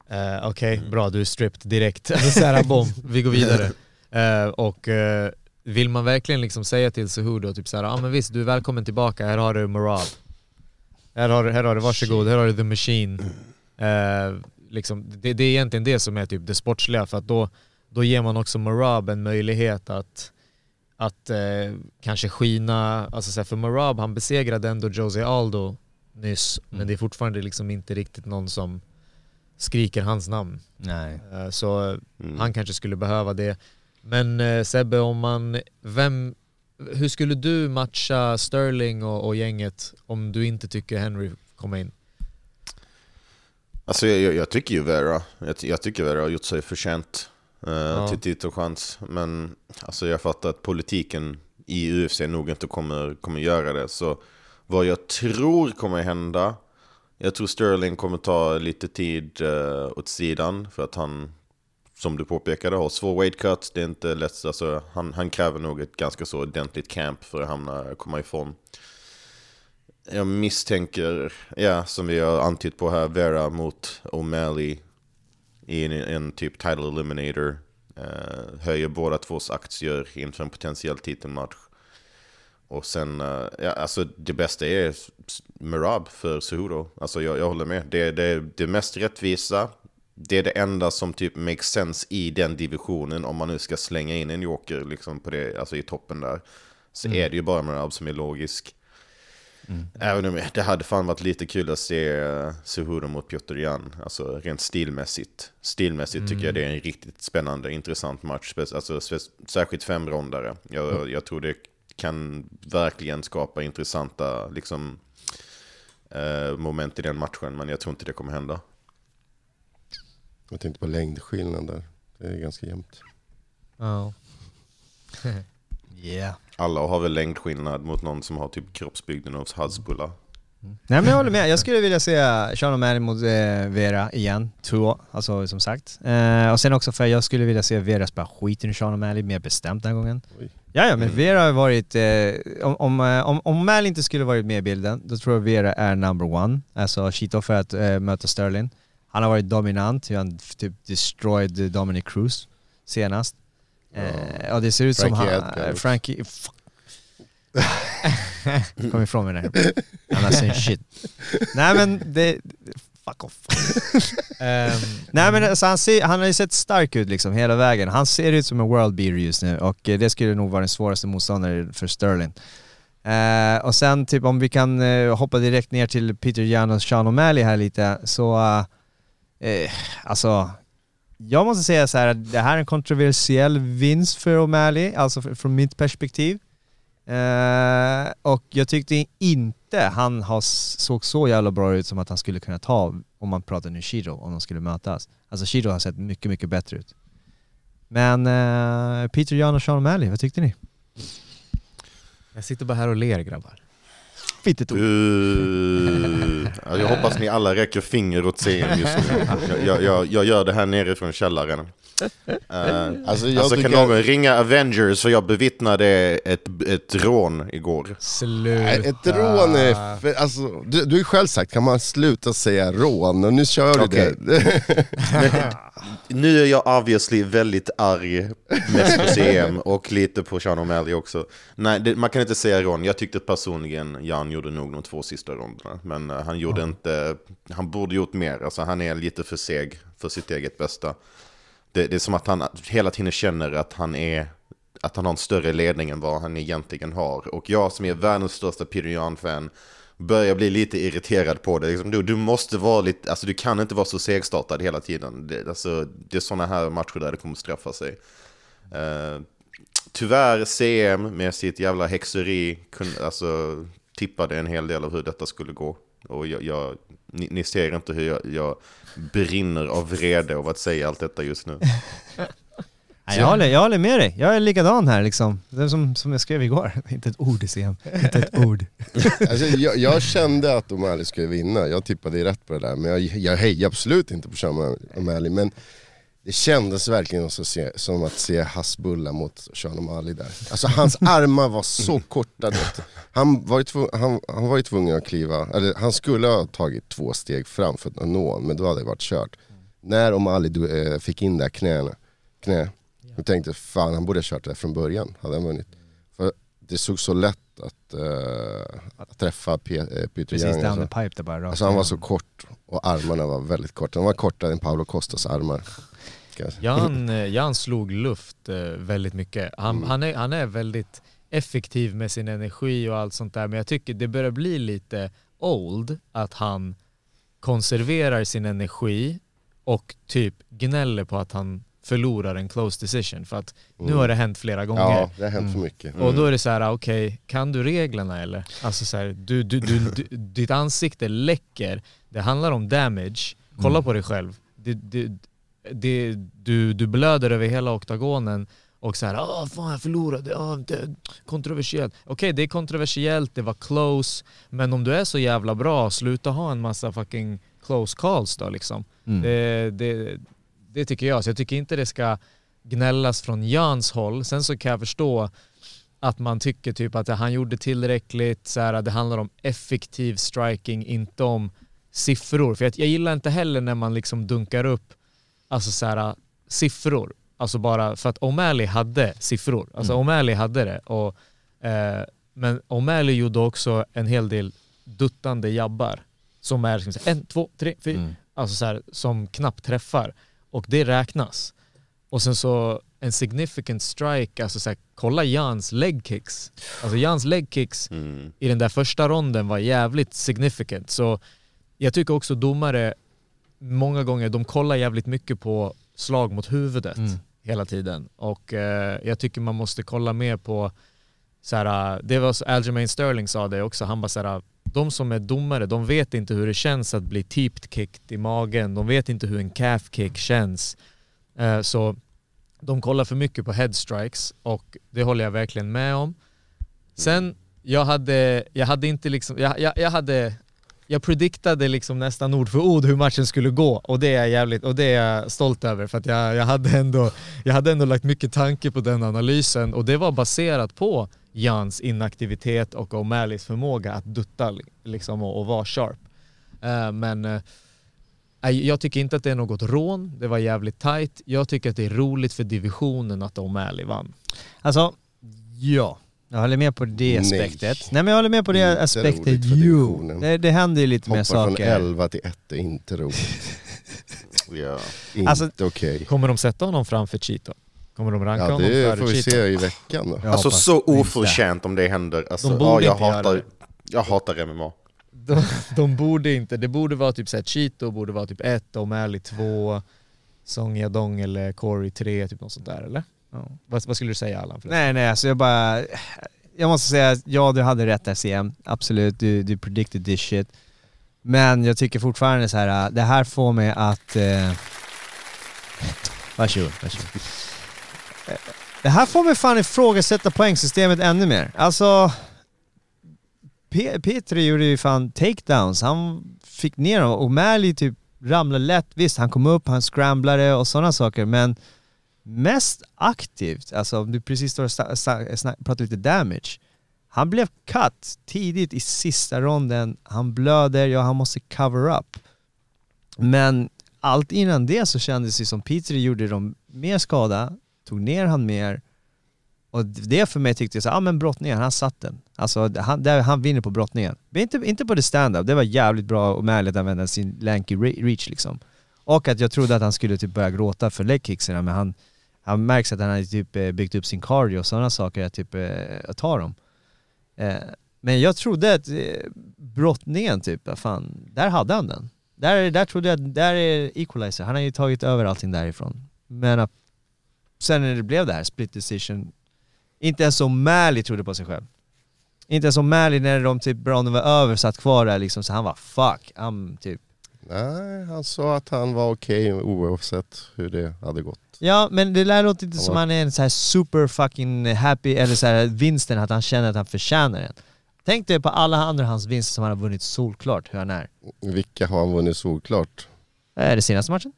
Eh, Okej, bra du är stripped direkt. Alltså såhär bom, vi går vidare. Eh, och eh, vill man verkligen liksom säga till Cejudo typ såhär, ja ah, men visst du är välkommen tillbaka, här har du Marab. Här har här har du varsågod, här har du the machine. Eh, liksom, det, det är egentligen det som är typ det sportsliga för att då, då ger man också Marab en möjlighet att, att eh, kanske skina, alltså så här, för Marab han besegrade ändå Jose Aldo nyss men det är fortfarande liksom inte riktigt någon som skriker hans namn. Nej. Eh, så Mm. han kanske skulle behöva det. Men eh, Sebbe, om man, vem, hur skulle du matcha Sterling och, och gänget om du inte tycker Henry kommer in? Alltså jag, jag, jag tycker ju Vera, jag, jag tycker Vera har gjort sig förtjänt eh, Ja. till titelchans. Men alltså jag fattar att politiken i UFC nog inte kommer, kommer göra det. Så vad jag tror kommer hända, jag tror Sterling kommer ta lite tid uh, åt sidan för att han, som du påpekade, har svår weight cut. Det är inte lätt, alltså, han, han kräver nog ett ganska så ordentligt camp för att hamna, komma i form. Jag misstänker, ja, som vi har antytt på här, Vera mot O'Malley i en, en typ title eliminator. Eh, höjer båda tvås aktier inför en potentiell titelmatch. Och sen, eh, ja, alltså det bästa är s- Merab för Suhudo. Alltså jag, jag håller med. Det är det, det mest rättvisa. Det är det enda som typ makes sense i den divisionen om man nu ska slänga in en joker liksom på det, alltså i toppen där. Så är det ju bara Merab som är logisk. Även om det hade fan varit lite kul att se uh, Cejudo mot Piotr Jan, alltså rent stilmässigt. Stilmässigt tycker jag det är en riktigt spännande, intressant match, alltså, särskilt femrondare. Jag, jag tror det kan verkligen skapa intressanta liksom, eh, moment i den matchen, men jag tror inte det kommer hända. Jag tänkte på längdskillnad där. Det är ganska jämnt. Ja. Yeah. Alla har väl längdskillnad mot någon som har typ kroppsbyggnaden hos Hasbulla. Nej men jag håller med, jag skulle vilja se Sean O'Malley mot eh, Vera igen, två, alltså som sagt. Eh, och sen också för jag skulle vilja se Vera spela skiten ur Sean O'Malley mer bestämt den här gången. Ja, ja men Vera har varit, eh, om, om, eh, om, om O'Malley inte skulle varit med i bilden, då tror jag Vera är number one, alltså Cheeto för att eh, möta Sterling. Han har varit dominant, han typ destroyed Dominic Cruz senast. Eh, och det ser ut som Frankie han, Edgar. Frankie. Kom ifrån mig där. Han har sin shit. Nej men det, fuck off. Ehm, Nej men alltså, han, ser, han har ju sett stark ut liksom hela vägen. Han ser ut som en world beater just nu och eh, det skulle nog vara den svåraste motståndaren för Sterling. Eh, och sen typ om vi kan eh, hoppa direkt ner till Peter Jan och Sean O'Malley här lite så, eh, alltså jag måste säga så här att det här är en kontroversiell vinst för O'Malley, alltså från mitt perspektiv. Eh, och jag tyckte inte han har, såg så jävla bra ut som att han skulle kunna ta om man pratar nu Shiro, om de skulle mötas. Alltså Shiro har sett mycket, mycket bättre ut. Men eh, Peter Jan och Sean O'Malley, vad tyckte ni? jag sitter bara här och ler grabbar. Fittet ord. Uh, jag hoppas ni alla räcker finger åt CM just nu. Jag, jag, jag, jag gör det här nerifrån källaren. Uh, Alltså, jag alltså kan någon ringa Avengers för jag bevittnade ett, ett rån igår. Sluta. Ett rån är... För, alltså, du, du har ju själv sagt, kan man sluta säga rån? Och nu kör du Okej. det. Nu är jag obviously väldigt arg, mest på CM och lite på Sean O'Malley också. Nej, det, man kan inte säga rån. Jag tyckte personligen Jan gjorde nog de två sista ronderna. Men eh, han gjorde inte, han borde gjort mer. Alltså han är lite för seg för sitt eget bästa. Det, det är som att han hela tiden känner att han är att han har en större ledning än vad han egentligen har. Och jag som är världens största Peter Jan-fan börjar bli lite irriterad på det. Liksom, du, du måste vara lite, alltså du kan inte vara så segstartad hela tiden. Det, alltså, det är sådana här matcher där det kommer straffa sig. Uh, tyvärr, CM med sitt jävla häxeri kunde, alltså, tippade en hel del av hur detta skulle gå. Och jag, jag, ni, ni ser inte hur jag, jag brinner av vrede av att säga allt detta just nu. Nej, jag, håller, jag håller med dig, jag är likadan här liksom. Det är som, som jag skrev igår, inte ett ord i scen. Inte ett ord. Alltså, jag, jag kände att O'Malley skulle vinna, jag tippade rätt på det där. Men jag, jag hejar absolut inte på Sean O'Malley. Men det kändes verkligen som, att se, som att se Hasbulla mot Sean O'Malley där. Alltså hans armar var så korta. Han var, ju tvung, han, han var ju tvungen att kliva, eller han skulle ha tagit två steg fram för att nå men då hade det varit kört. När du, eh, fick in det här knäna, knä, jag tänkte fan han borde ha kört det från början, hade han vunnit. För det såg så lätt att, eh, att träffa eh, Peter Precis Young. Alltså. pipe där bara. Alltså han var så kort och armarna var väldigt korta. De var kortare än Paolo Costas armar. Säga. Jan, eh, Jan slog luft eh, väldigt mycket. Han, Mm. han, är, han är väldigt effektiv med sin energi och allt sånt där men jag tycker det börjar bli lite old att han konserverar sin energi och typ gnäller på att han förlorar en close decision för att nu har det hänt flera gånger. Ja, det har hänt för mycket. Och då är det så här, okej, kan du reglerna eller? Alltså så här, du, du, du, du, ditt ansikte läcker, det handlar om damage, kolla på dig själv. Det, det, det, du, du blöder över hela oktagonen och så här, ah fan jag förlorade, ah, det är kontroversiellt. Okej det är kontroversiellt, det var close, men om du är så jävla bra, sluta ha en massa fucking close calls då liksom. Mm. Det, det, det tycker jag, så jag tycker inte det ska gnällas från Jans håll. Sen så kan jag förstå att man tycker typ att han gjorde tillräckligt, så här, det handlar om effektiv striking, inte om siffror. För jag, jag gillar inte heller när man liksom dunkar upp alltså så här, siffror. Alltså bara för att O'Malley hade siffror. Alltså O'Malley hade det. Och, eh, men O'Malley gjorde också en hel del duttande jabbar. Som är liksom en, två, tre, fyra. Mm. Alltså så här, som knappt träffar. Och det räknas. Och sen så en significant strike, alltså så här, kolla Jans leg kicks. Alltså Jans leg kicks Mm. i den där första ronden var jävligt significant. Så jag tycker också domare, många gånger, de kollar jävligt mycket på slag mot huvudet Mm. hela tiden. Och eh, jag tycker man måste kolla mer på, så här, det var Aljamain Sterling sa det också, han bara så här, de som är domare, de vet inte hur det känns att bli teeped kicked i magen, de vet inte hur en calf kick känns. Eh, så de kollar för mycket på head strikes och det håller jag verkligen med om. Sen, jag hade, jag hade inte liksom, jag, jag, jag hade jag prediktade liksom nästan ord för ord hur matchen skulle gå och det är jag jävligt, och det är jag stolt över för att jag, jag, hade ändå, jag hade ändå lagt mycket tanke på den analysen och det var baserat på Jans inaktivitet och O'Malleys förmåga att dutta liksom och, och vara sharp. Eh, men nej, jag tycker inte att det är något rån, det var jävligt tight. Jag tycker att det är roligt för divisionen att O'Malley vann. Alltså, ja. Jag håller med på det Nej. aspektet. Nej men jag håller med på det Inte aspektet. Jo, det, det händer ju lite mer Hoppa från saker. 11 till 1 är inte roligt. Ja. Inte Alltså- okej. Kommer de sätta honom framför Cheeto? Kommer de ranka Ja honom det före får vi se i veckan då. Jag Alltså så oförtjänt om det händer. Alltså, De borde ja, jag, inte göra hatar, det. jag hatar MMA. De, de borde inte, det borde vara typ såhär Cheeto borde vara typ 1, O'Malley 2, Song Yadong eller Corey 3, typ något sånt där eller? Ja. Vad, vad skulle du säga Allan? förresten? Nej nej, alltså jag bara... Jag måste säga att ja, du hade rätt där CM. Absolut, du, du predicted this shit. Men jag tycker fortfarande så här, äh, det här får mig att... Eh, varsågod, varsågod. Eh, det här får mig fan ifrågasätta poängsystemet ännu mer. Alltså... P- Petri gjorde ju fan takedowns, han fick ner dem och Mali typ ramlade lätt. Visst, han kom upp, han scramblade och sådana saker men mest aktivt, alltså om du precis står och pratar lite damage. Han blev cut tidigt i sista ronden, han blöder, ja han måste cover up. Men allt innan det så kändes det som Petri gjorde dem mer skada, tog ner han mer och det för mig tyckte jag så, ja ah, men brottningen, han satt den. Alltså han, där, han vinner på brottningen. Men inte, inte på det stand-up, det var jävligt bra och Mally att använda sin lanky reach liksom. Och att jag trodde att han skulle typ börja gråta för legkicksen men han, han märks att han hade typ eh, byggt upp sin cardio och sådana saker, att typ eh, att ta dem. Eh, men jag trodde att brottningen typ, vad fan, där hade han den. Där, där trodde jag att, där är equalizer, han har ju tagit över allting därifrån. Men sen när det blev det här, split decision, inte ens O'Malley trodde på sig själv. Inte ens O'Malley när de typ ronden var över satt kvar där liksom, så han var fuck, I'm typ Nej, han sa att han var okej oavsett hur det hade gått. Ja men det låter inte Ja. som han är en så här super fucking happy, eller så här vinsten att han känner att han förtjänar den. Tänk dig på alla andra hans vinster som han har vunnit solklart hur han är. Vilka har han vunnit solklart? Är det senaste matchen?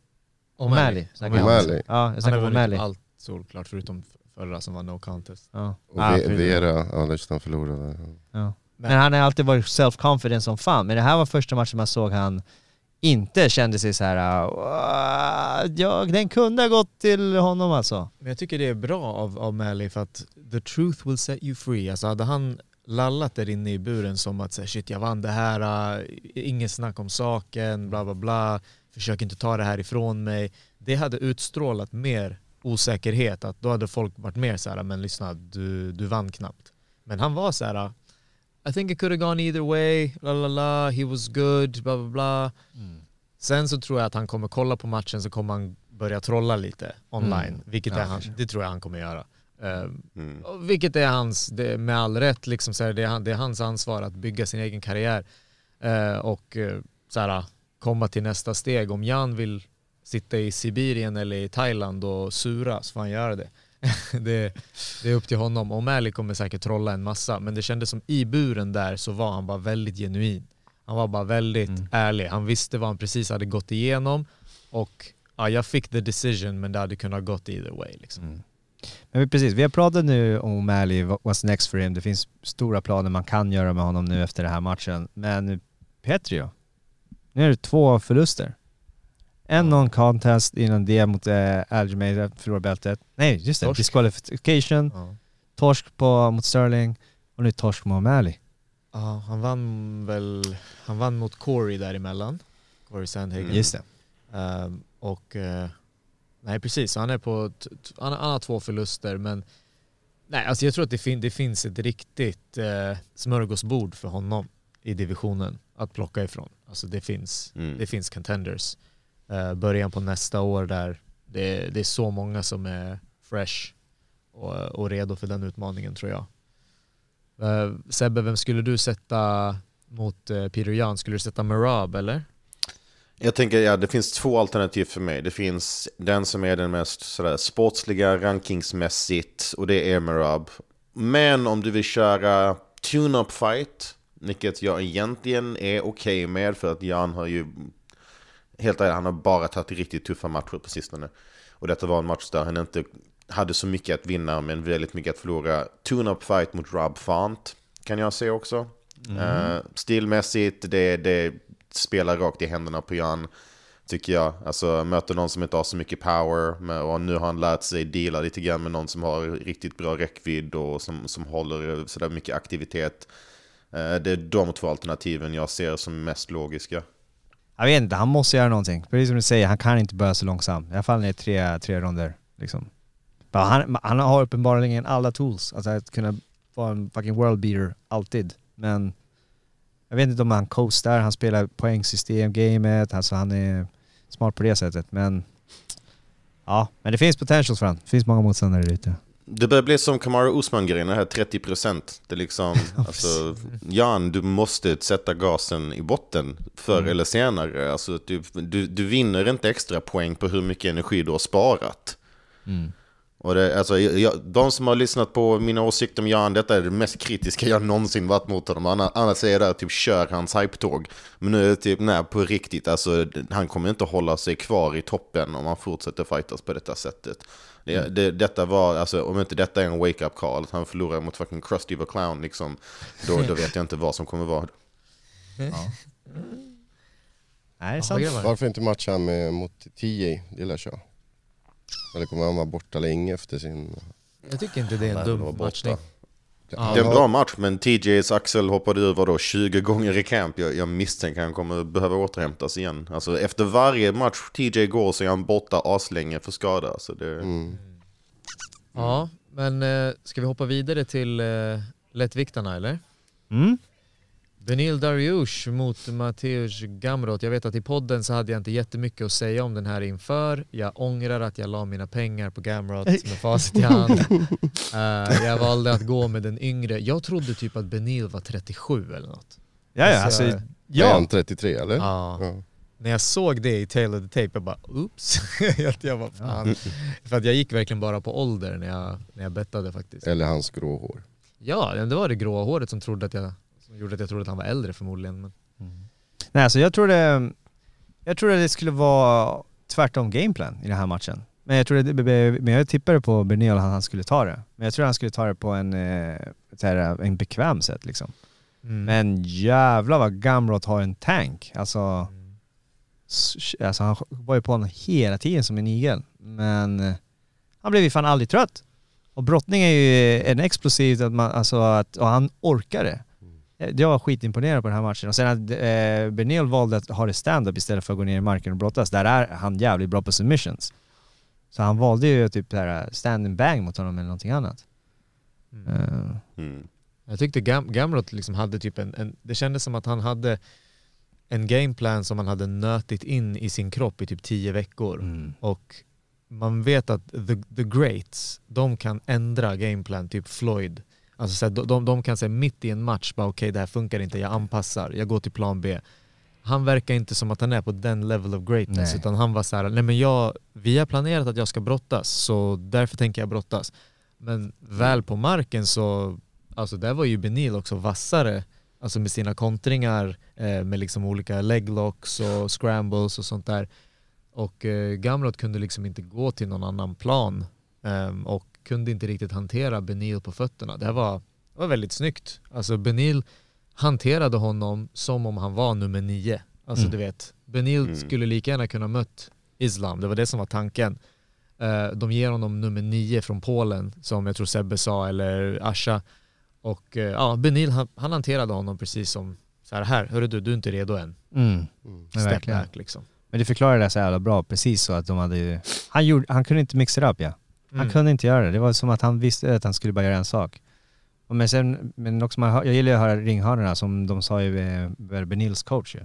O'Malley. snackar jag om. O'Malley. Ja, Han snackar har vunnit O'Malley. allt solklart förutom förra som var no contest. Ja. Och Ah, Vera, ja just det, han förlorade. Ja. Men han har alltid varit self-confident som fan. Men det här var första matchen man såg han inte kände sig så här. Ah, "Åh, ja, den kunde ha gått till honom alltså. Men jag tycker det är bra av, av Mally för att the truth will set you free. Alltså hade han lallat där inne i buren som att säga shit jag vann det här, uh, inget snack om saken, bla bla bla, försök inte ta det här ifrån mig. Det hade utstrålat mer osäkerhet, att då hade folk varit mer så här, men lyssna, du, du vann knappt. Men han var så här, i think it could have gone either way, la la la, he was good, bla bla bla. Sen så tror jag att han kommer kolla på matchen så kommer han börja trolla lite online, Mm. vilket Ja, är han, det tror jag han kommer göra. Ehm, Mm. Vilket är hans, det, med all rätt, liksom, så här, det, är han, det är hans ansvar att bygga sin egen karriär Eh, och eh, så här, komma till nästa steg. Om Jan vill sitta i Sibirien eller i Thailand och sura så får han göra det. det. Det är upp till honom. Och Mali kommer säkert trolla en massa, men det kändes som i buren där så var han bara väldigt genuin. Han var bara väldigt Mm. ärlig. Han visste vad han precis hade gått igenom och ja, jag fick the decision men det hade kunnat gått either way. Liksom. Mm. Men precis, vi har pratat nu om what- what's next for him. Det finns stora planer man kan göra med honom nu efter den här matchen. Men Petrio, nu är det två förluster. En non-contest innan det mot äh, Aljamain, förlorar bältet. Nej, just det, Torsk. disqualification, Ja. torsk på, mot Sterling och nu torsk mot O'Malley. Ja, han vann väl, han vann mot Corey däremellan. Corey Sandhagen. Just det. Ehm, och eh, Nej precis, han är på, han har två förluster men Nej alltså jag tror att det, fin, det finns ett riktigt eh, smörgåsbord för honom i divisionen att plocka ifrån. Alltså det finns, Mm. det finns contenders. Eh, början på nästa år där det, det är så många som är fresh och, och redo för den utmaningen tror jag. Eh, Sebbe, vem skulle du sätta mot eh, Peter Jan? Skulle du sätta Merab eller? Jag tänker, ja, det finns två alternativ för mig. Det finns den som är den mest sådär, sportsliga rankingsmässigt och det är Merab. Men om du vill köra tune-up fight, vilket jag egentligen är okej med för att Jan har ju helt ärligt, han har bara tagit riktigt tuffa matcher på sistone. Och detta var en match där han inte hade så mycket att vinna men väldigt mycket att förlora. Tune-up fight mot Rob Font kan jag se också. Eh, stilmässigt, det, det spelar rakt i händerna på Jan. Tycker jag. Alltså möter någon som inte har så mycket power. Och nu har han lärt sig deala lite grann med någon som har riktigt bra räckvidd och som, som håller sådär mycket aktivitet. Eh, det är de två alternativen jag ser som mest logiska. Jag vet inte, han måste göra någonting. Precis som du säger, han kan inte börja så långsamt. I alla fall när det är tre, tre ronder. Liksom. Han, han har uppenbarligen alla tools, alltså att kunna vara en fucking world beater, alltid. Men jag vet inte om han coastar, han spelar poängsystem, gamet, alltså han är smart på det sättet. Men ja, men det finns potentials för honom. Det finns många motståndare där ute. Det börjar bli som Kamaru Usman-grejen, det här 30%. Det är liksom, alltså, Jan, du måste sätta gasen i botten förr Mm. eller senare. Alltså, du, du, du vinner inte extra poäng på hur mycket energi du har sparat. Mm. Och det, alltså, jag, de som har lyssnat på mina åsikter om Jan, detta är det mest kritiska jag någonsin varit mot honom. Annars, jag där, typ kör hans hype-tåg. Men nu är det typ, nej på riktigt, alltså, han kommer inte hålla sig kvar i toppen om han fortsätter fightas på detta sättet. Det, det, detta var, alltså, om inte detta är en wake-up call, att han förlorar mot fucking Krusty the Clown, liksom, då, då vet jag inte vad som kommer vara. Nej, det är sant. Varför inte matcha med, mot TJ Dillashaw? Eller kommer han vara borta länge efter sin... Jag tycker inte det är en dum matchning. Ja. Det är en bra match, men TJs axel hoppade ur vadå, 20 gånger i camp. Jag, jag misstänker att han kommer behöva återhämtas igen. Alltså, efter varje match TJ går så är han borta aslänge för skada. Så det, Mm. Ja, men eh, ska vi hoppa vidare till eh, lättviktarna eller? Mm? Benil Dariush mot Mateusz Gamrot. Jag vet att i podden så hade jag inte jättemycket att säga om den här inför. Jag ångrar att jag la mina pengar på Gamrot med facit i hand. Eh, jag valde att gå med den yngre. Jag trodde typ att Benil var 37 eller något. Ja, ja, alltså, jag- Är ja. han 33 eller? Ja. Ja. När jag såg det i Tale of the Tape, jag bara oops. jag, jag var fan. För att jag gick verkligen bara på ålder när jag, när jag bettade faktiskt. Eller hans grå hår. Ja, det var det gråa håret som, trodde att jag, som gjorde att jag trodde att han var äldre förmodligen. Men, Nej, alltså jag tror det, jag att det skulle vara tvärtom gameplan i den här matchen. Men jag, tror det, men jag tippade på Bernil att han skulle ta det. Men jag tror han skulle ta det på en, eh, här, en bekväm sätt liksom. Mm. Men jävlar vad Gamrot har en tank. Alltså, s- alltså han var ju på honom hela tiden som en igel. Men eh, han blev ju fan aldrig trött. Och brottning är ju en explosiv, att man, alltså att, och han orkar det. Eh, Jag var skitimponerad på den här matchen. Och sen att eh, Bernil valde att ha det stand-up istället för att gå ner i marken och brottas. Där är han jävligt bra på submissions. Så han valde ju typ där stand and bang mot honom eller någonting annat. Eh, mm. Jag tyckte Gam Gamrot liksom hade typ en, en, det kändes som att han hade en gameplan som han hade nötit in i sin kropp i typ tio veckor. mm. Och man vet att the, the greats, de kan ändra gameplan, typ Floyd. Alltså så här, de, de, kan säga mitt i en match, bara okej det här funkar inte, jag anpassar, jag går till plan B. Han verkar inte som att han är på den level of greatness, Nej. utan han var så här, nej men jag, vi har planerat att jag ska brottas, så därför tänker jag brottas. Men väl på marken så, alltså där var ju Benil också vassare, alltså med sina kontringar, eh, med liksom olika leglocks och scrambles och sånt där. Och eh, Gamrot kunde liksom inte gå till någon annan plan ehm, och kunde inte riktigt hantera Benil på fötterna. Det var, det var väldigt snyggt. Alltså Benil hanterade honom som om han var nummer nio. Alltså Mm. du vet, Benil Mm. skulle lika gärna kunna mött Islam, det var det som var tanken. Eh, de ger honom nummer nio från Polen, som jag tror Sebbe sa, eller Asha. Och eh, ja, Benil han, han hanterade honom precis som så här, här, hörru du, du är inte redo än. Mm. Mm. Step back liksom. Men det förklarar det så jävla bra, precis så att de hade ju- han, gjorde, han kunde inte mixa det upp ja. Han Mm. kunde inte göra det. Det var som att han visste att han skulle bara göra en sak. Och men sen, men också man, jag gillar ju att höra ringhörnorna som de sa ju eh, med Benils coach ju.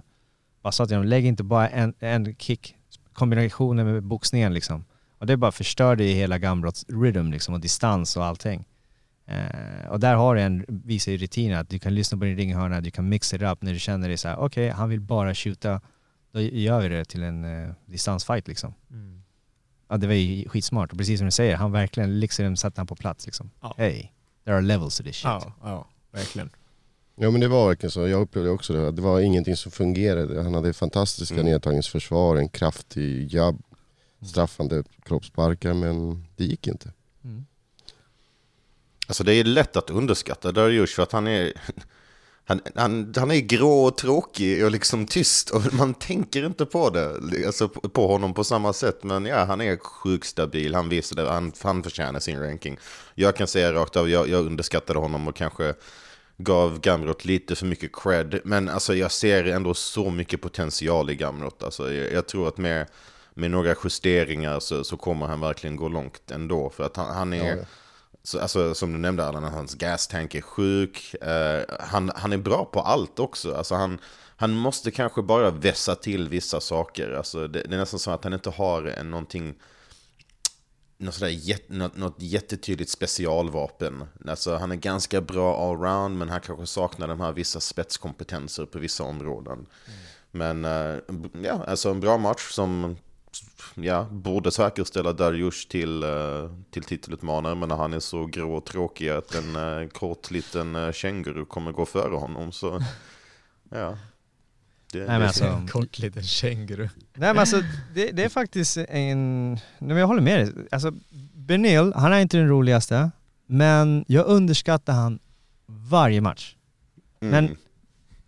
Bara sa till dem, lägg inte bara en, en kick, kombinationen med boxningen liksom. Och det bara förstörde ju hela Gamrots rhythm liksom och distans och allting. Eh, och där har du en, visar ju rutinen att du kan lyssna på din ringhörna, du kan mixa det upp när du känner dig så här: okej han vill bara skjuta, då gör vi det till en eh, distansfight liksom. Mm. Ja det var ju skitsmart och precis som du säger, han verkligen liksom satte han på plats liksom. Ja. Hey, there are levels to this shit. Ja, ja, verkligen. Ja men det var verkligen så, jag upplevde också det. Det var ingenting som fungerade. Han hade fantastiska Mm. nedtagningsförsvar, en kraftig jabb, straffande kroppsparkar men det gick inte. Alltså det är lätt att underskatta Dariush för att han är... Han, han, han är grå och tråkig och liksom tyst och man tänker inte på det, alltså på på honom på samma sätt. Men ja, han är sjukt stabil, han visade, han, han förtjänar sin ranking. Jag kan säga rakt av, jag, jag underskattade honom och kanske gav Gamrot lite för mycket cred. Men alltså jag ser ändå så mycket potential i Gamrot. Alltså jag, jag tror att med, med några justeringar så, så kommer han verkligen gå långt ändå. För att han, han är... Ja, ja. Så, alltså, som du nämnde Allan, hans gastank är sjuk. Eh, han, han är bra på allt också. Alltså, han, han måste kanske bara vässa till vissa saker. Alltså, det, det är nästan så att han inte har en, någonting, något, sådär, jät, något, något jättetydligt specialvapen. Alltså, han är ganska bra allround men han kanske saknar de här vissa spetskompetenser på vissa områden. Men eh, ja, alltså en bra match som ja, borde säkerställa Dariush till, eh, till titelutmanare. Men när han är så grå och tråkig att en eh, kort liten uh, känguru kommer gå före honom så ja. Det, Nej men det- alltså, En kort liten känguru. nej men alltså det, det är faktiskt en, nej men jag håller med dig. Alltså Benil, han är inte den roligaste, men jag underskattar han varje match. mm. men-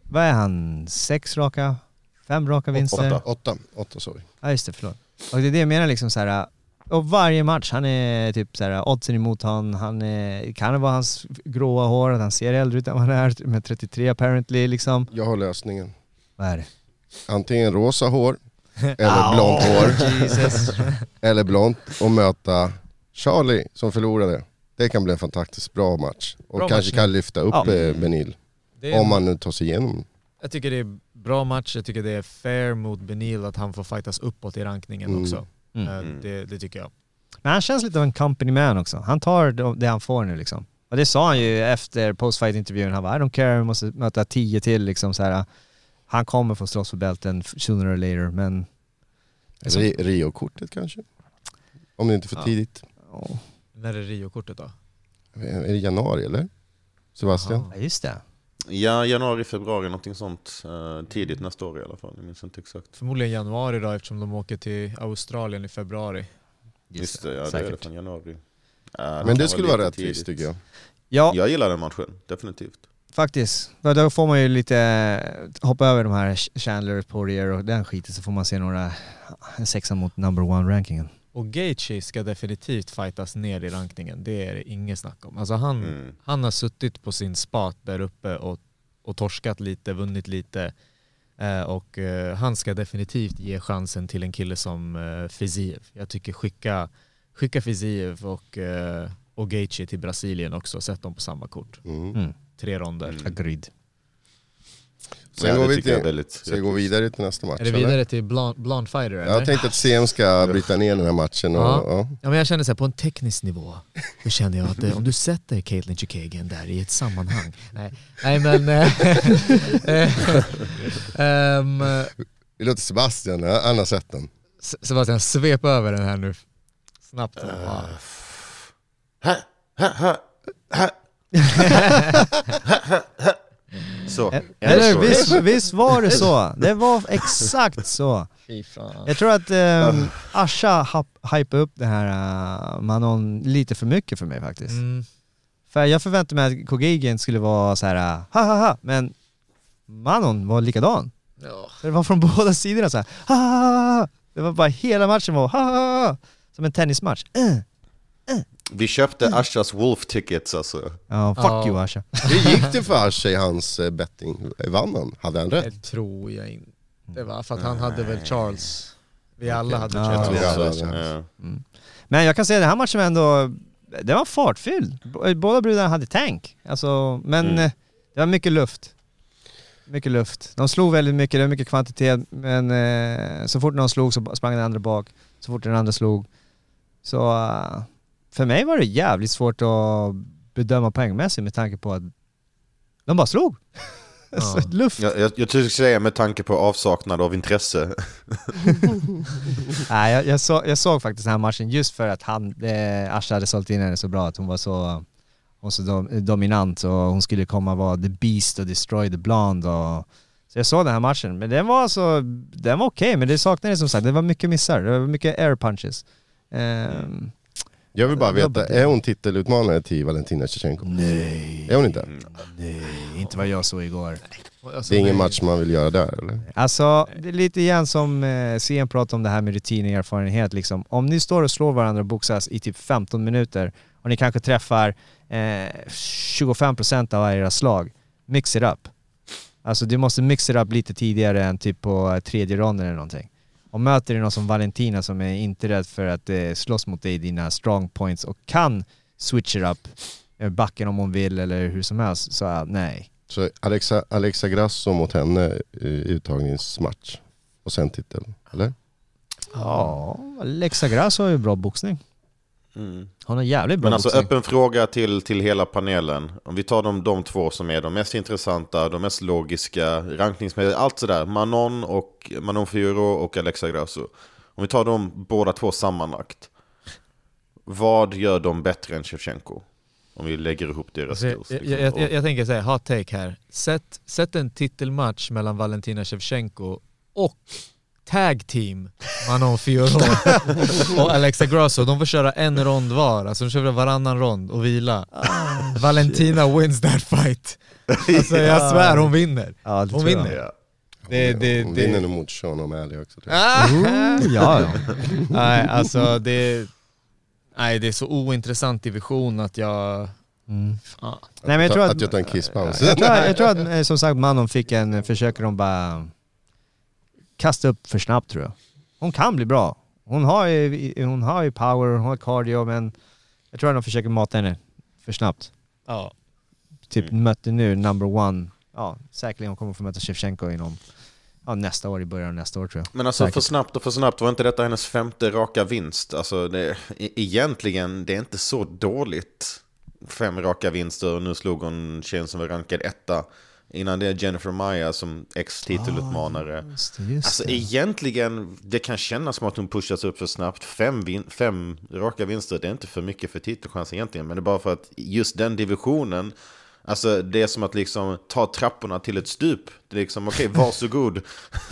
Vad är han? Sex raka? Fem raka vinster? Åtta, åtta, åtta vi. Ja just det, förlåt. Och det är det jag menar liksom så här. Och varje match, han är typ så här, oddsen emot honom, han är, kan det vara hans gråa hår, att han ser äldre ut än vad han är, med 33 apparently liksom. Jag har lösningen. Vad är det? Antingen rosa hår, eller blont hår, Jesus. eller blont och möta Charlie som förlorade. Det kan bli en fantastiskt bra match. Och Bra kanske match, kan lyfta upp Ja. eh, Benil. Om man nu tar sig igenom. Jag tycker det är bra match, jag tycker det är fair mot Benil att han får fightas uppåt i rankningen Mm. också. Mm. Eh, Mm. Det, det tycker jag. Men han känns lite av en company man också. Han tar det- han får nu liksom. Och det sa han ju efter postfight-intervjun. Han bara I don't care, vi måste möta tio till liksom så här. Han kommer få slåss för bälten sooner or later men... Ri- Rio-kortet kanske? Om det inte är för Ja. tidigt. Ja, När är Rio-kortet då? Är det januari eller? Sebastian? Jaha. just det. Ja, januari, februari, någonting sånt. Eh, tidigt nästa år i alla fall, jag minns inte exakt. Förmodligen januari då eftersom de åker till Australien i februari. Just det, ja det är det från januari. Ja, kan Men det skulle vara rättvist tycker jag. Ja, Jag gillar den matchen, definitivt. faktiskt. Då får man ju lite hoppa över de här Chandler, Poirier och den skiten så får man se några, en sexa mot number one-rankingen. Och Gaethje ska definitivt fightas ner i rankningen, det är det inget snack om. Alltså han, Mm. han har suttit på sin spat där uppe och, och torskat lite, vunnit lite. Eh, och eh, han ska definitivt ge chansen till en kille som eh, Fiziev. Jag tycker skicka, skicka Fiziev och, eh, och Gaethje till Brasilien också, sätt dem på samma kort. Mm. Mm. Tre ronder. Mm. Agreed. Sen Ja, går det vi till, väldigt ska vi gå vidare till nästa match Är det eller? vidare till Blond, blond Fighter eller? Jag tänkte att CM ska bryta ner den här matchen och, Ja. ja. Ja, men jag känner så här, på en teknisk nivå, då känner jag att eh, om du sätter Caitlyn Chukagian där i ett sammanhang. Nej, nej men... ehm, Vi låter Sebastian, han har sett den. Sebastian, svep över den här nu. Snabbt fan. Ha, ha, ha, ha. Så. Eller så. visst, visst var det så? Det var exakt så. Jag tror att um, Asha hypade upp det här uh, Manon lite för mycket för mig faktiskt. Mm. För jag förväntade mig att Kogigen skulle vara så här, uh, ha ha ha, men Manon var likadan. Ja. Det var från båda sidorna så här, ha ha ha. Det var bara hela matchen var ha ha ha, som en tennismatch. Uh. Vi köpte Ashas Wolf tickets alltså. Ja, fuck Ja. you Asha. Hur gick det för Asha i hans eh, betting? Vann han? Hade han rätt? Det tror jag inte. Det var för att han hade väl Charles. Vi alla hade Ja, Charles. vi alla Så, hade. ja. Men jag kan säga att den här matchen var ändå, det var fartfylld. B- Båda brudarna hade tank. Alltså, men Mm. eh, det var mycket luft. Mycket luft. De slog väldigt mycket, det var mycket kvantitet, men eh, så fort någon slog så sprang den andra bak. Så fort den andra slog. Så eh, för mig var det jävligt svårt att bedöma poängmässigt med tanke på att de bara slog. alltså, luft. Jag, jag, jag tycker säga med tanke på avsaknad av intresse. Nej, jag, jag, så, jag såg faktiskt den här matchen just för att han, eh, Asha hade sålt in henne så bra, att hon var så, hon så dom, dominant och hon skulle komma vara the beast och destroy the blonde och så jag såg den här matchen, men den var alltså, den var okej, men det saknades som sagt, det var mycket missar, det var mycket air punches. Ehm, Jag vill bara veta, är hon titelutmanare till Valentina Shevchenko? nej, Är hon inte? nej, inte vad jag såg igår. Alltså, Det är ingen match man vill göra där eller? Alltså, det är lite igen som eh, CM pratade om det här med rutin och erfarenhet liksom. Om ni står och slår varandra och boxas i typ 15 minuter och ni kanske träffar eh, 25% av era slag, mix it up. Alltså du måste mix it up lite tidigare än typ på eh, tredje ronden eller någonting. Och möter du någon som Valentina som är inte rädd för att eh, slåss mot dig i dina strong points och kan switch it up, eh, backen om hon vill eller hur som helst, så eh, nej. Så Alexa, Alexa Grasso mot henne i uttagningsmatch och sen titel, eller? Ja, Lexa Grasso har ju bra boxning. Mm. Hon har jävligt bra Men alltså boxning. öppen fråga till, till hela panelen. Om vi tar de, de två som är de mest intressanta, de mest logiska, rankningsmässigt, allt sådär. Manon, och, Manon Fioro och Alexa Grasso. Om vi tar dem båda två sammanlagt. Vad gör de bättre än Shevchenko? Om vi lägger ihop deras Alltså, skills. jag, liksom. jag, jag, jag tänker säga, hot take här. Sätt, sätt en titelmatch mellan Valentina Shevchenko och tag team Manon Fiorot och Alexa Grasso. De får köra en rond var, alltså de kör varannan rond och vila. Valentina wins that fight. Alltså jag svär hon vinner. Ja, det Hon jag. vinner. Ja. Det, det, Hon det, vinner nog mot Sean O'Malley också tror jag. Ah! Ja, ja. Nej alltså det, nej, det är så ointressant division att jag... Mm. Fan. Nej men jag tror att... att jag tar en kisspaus. Jag jag tror att eh, som sagt Manon fick en, försöker de bara kasta upp för snabbt tror jag. Hon kan bli bra. Hon har ju, hon har ju power, hon har cardio men jag tror att de försöker mata henne för snabbt. Ja. Typ mötte nu number one, ja säkerligen hon kommer få möta Shevchenko inom ja, nästa år, i början av nästa år tror jag. Men alltså Säkert. för snabbt och för snabbt, var inte detta hennes femte raka vinst? Alltså det, e- egentligen, det är inte så dåligt. Fem raka vinster och nu slog hon tjejen som var rankad etta. Innan det är Jennifer Maya som ex-titelutmanare. Just det, just Alltså det. egentligen, det kan kännas som att hon pushas upp för snabbt. Fem, vin- fem raka vinster, det är inte för mycket för titelchans egentligen. Men det är bara för att just den divisionen, alltså det är som att liksom ta trapporna till ett stup. Det är liksom, okej, varsågod.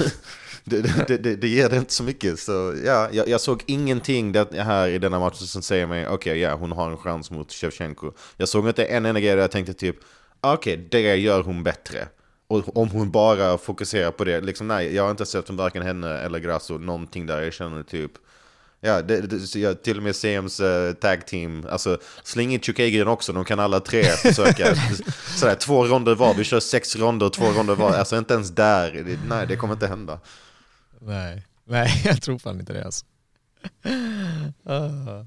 det, det, det, det ger det inte så mycket. Så ja, jag, jag såg ingenting det här i denna matchen som säger mig, okej, ja, hon har en chans mot Shevchenko. Jag såg inte en enda grej där jag tänkte typ, okej, det gör hon bättre. Och om hon bara fokuserar på det, liksom nej, jag har inte sett från varken henne eller Grasso någonting där jag känner typ Ja, det, det, jag, till och med CMs uh, tag team, alltså släng in Chukagrin också, de kan alla tre försöka. Sådär, två ronder var, vi kör sex ronder och två ronder var, alltså inte ens där, det, nej det kommer inte hända. Nej. Nej, jag tror fan inte det alltså. Eh,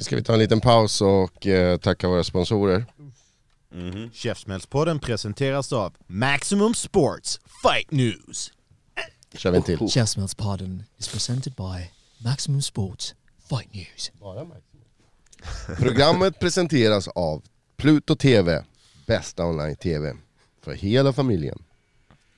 Ska vi ta en liten paus och eh, tacka våra sponsorer? Mhm. Käftsmällspodden presenteras av Maximum Sports Fight News. kör vi en till. Käftsmällspodden is presented by Maximum Sports Fight News. Programmet presenteras av Pluto TV, bästa online-tv för hela familjen.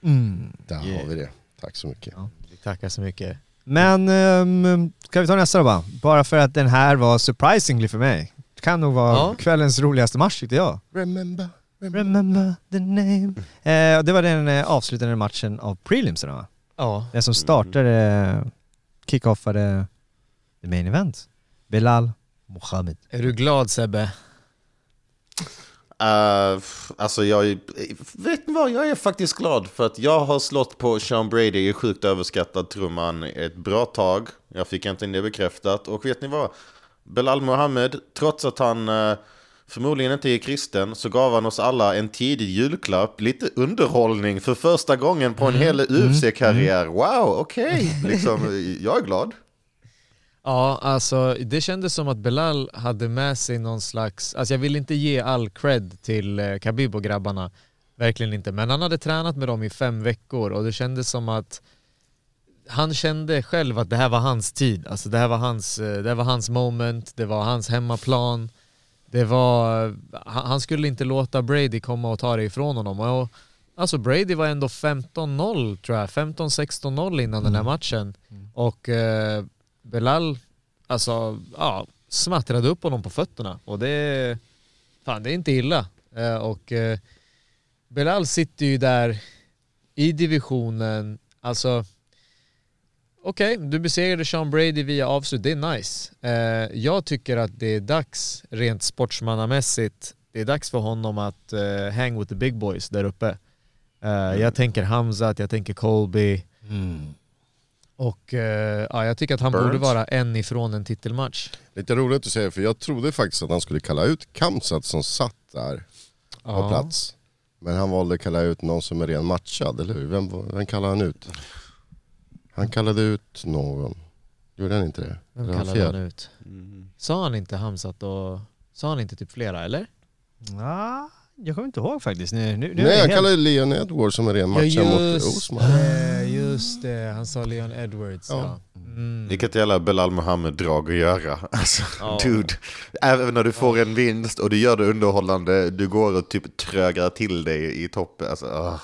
Mm. Där har vi det. Tack så mycket. Vi tackar så mycket. Men um, ska vi ta nästa då bara? Bara för att den här var surprisingly för mig. Kan nog vara Ja. kvällens roligaste match tyckte jag. Remember, remember. Remember the name. Eh, och det var den eh, avslutande matchen av prelimsen va? Ja. Den som startade, kickoffade the main event. Bilal Mohammed. Är du glad Sebbe? Uh, alltså jag är, vet ni vad, jag är faktiskt glad för att jag har slått på Sean Brady i sjukt överskattad trumman ett bra tag. Jag fick inte det bekräftat och vet ni vad? Belal Mohammed, trots att han uh, förmodligen inte är kristen, så gav han oss alla en tidig julklapp, lite underhållning för första gången på en hel UFC-karriär. Wow, okej, liksom, jag är glad. Ja, alltså det kändes som att Belal hade med sig någon slags, alltså jag vill inte ge all cred till eh, Khabib och grabbarna, verkligen inte, men han hade tränat med dem i fem veckor och det kändes som att han kände själv att det här var hans tid, alltså det här var hans, eh, det här var hans moment, det var hans hemmaplan, det var, han han skulle inte låta Brady komma och ta det ifrån honom. Och, alltså Brady var ändå 15-0 tror jag, 15-16-0 innan den här matchen. Och eh, Belal, alltså, ja, smattrade upp honom på fötterna. Och det, fan det är inte illa. Eh, och eh, Belal sitter ju där i divisionen, alltså Okej, du besegrade Sean Brady via avslut, det är nice. Eh, jag tycker att det är dags, rent sportsmannamässigt, det är dags för honom att eh, hang with the big boys där uppe. Eh, Jag tänker Hamzat, jag tänker Colby. Och eh, ja, jag tycker att han Burns. borde vara en ifrån en titelmatch. Lite roligt att säga för jag trodde faktiskt att han skulle kalla ut Kamsat som satt där på Ja. plats. Men han valde att kalla ut någon som är ren matchad, eller hur? Vem, vem kallade han ut? Han kallade ut någon. Gjorde han inte det? Vem Eller kallade fel? han ut? Sa han inte Hamzat och... Sa han inte typ flera eller? Ja, jag kommer inte ihåg faktiskt. Nu, nu, nu är Nej, jag han helt- kallade Leon Edwards som en ren matchad mot Osman. just det. Han sa Leon Edwards ja. Ja. Mm. Vilket jävla Belal Mohammed-drag att göra. Alltså, Ja. dude. Även när du får en vinst och du gör det underhållande, du går och typ trögar till dig i toppen. Alltså, ah.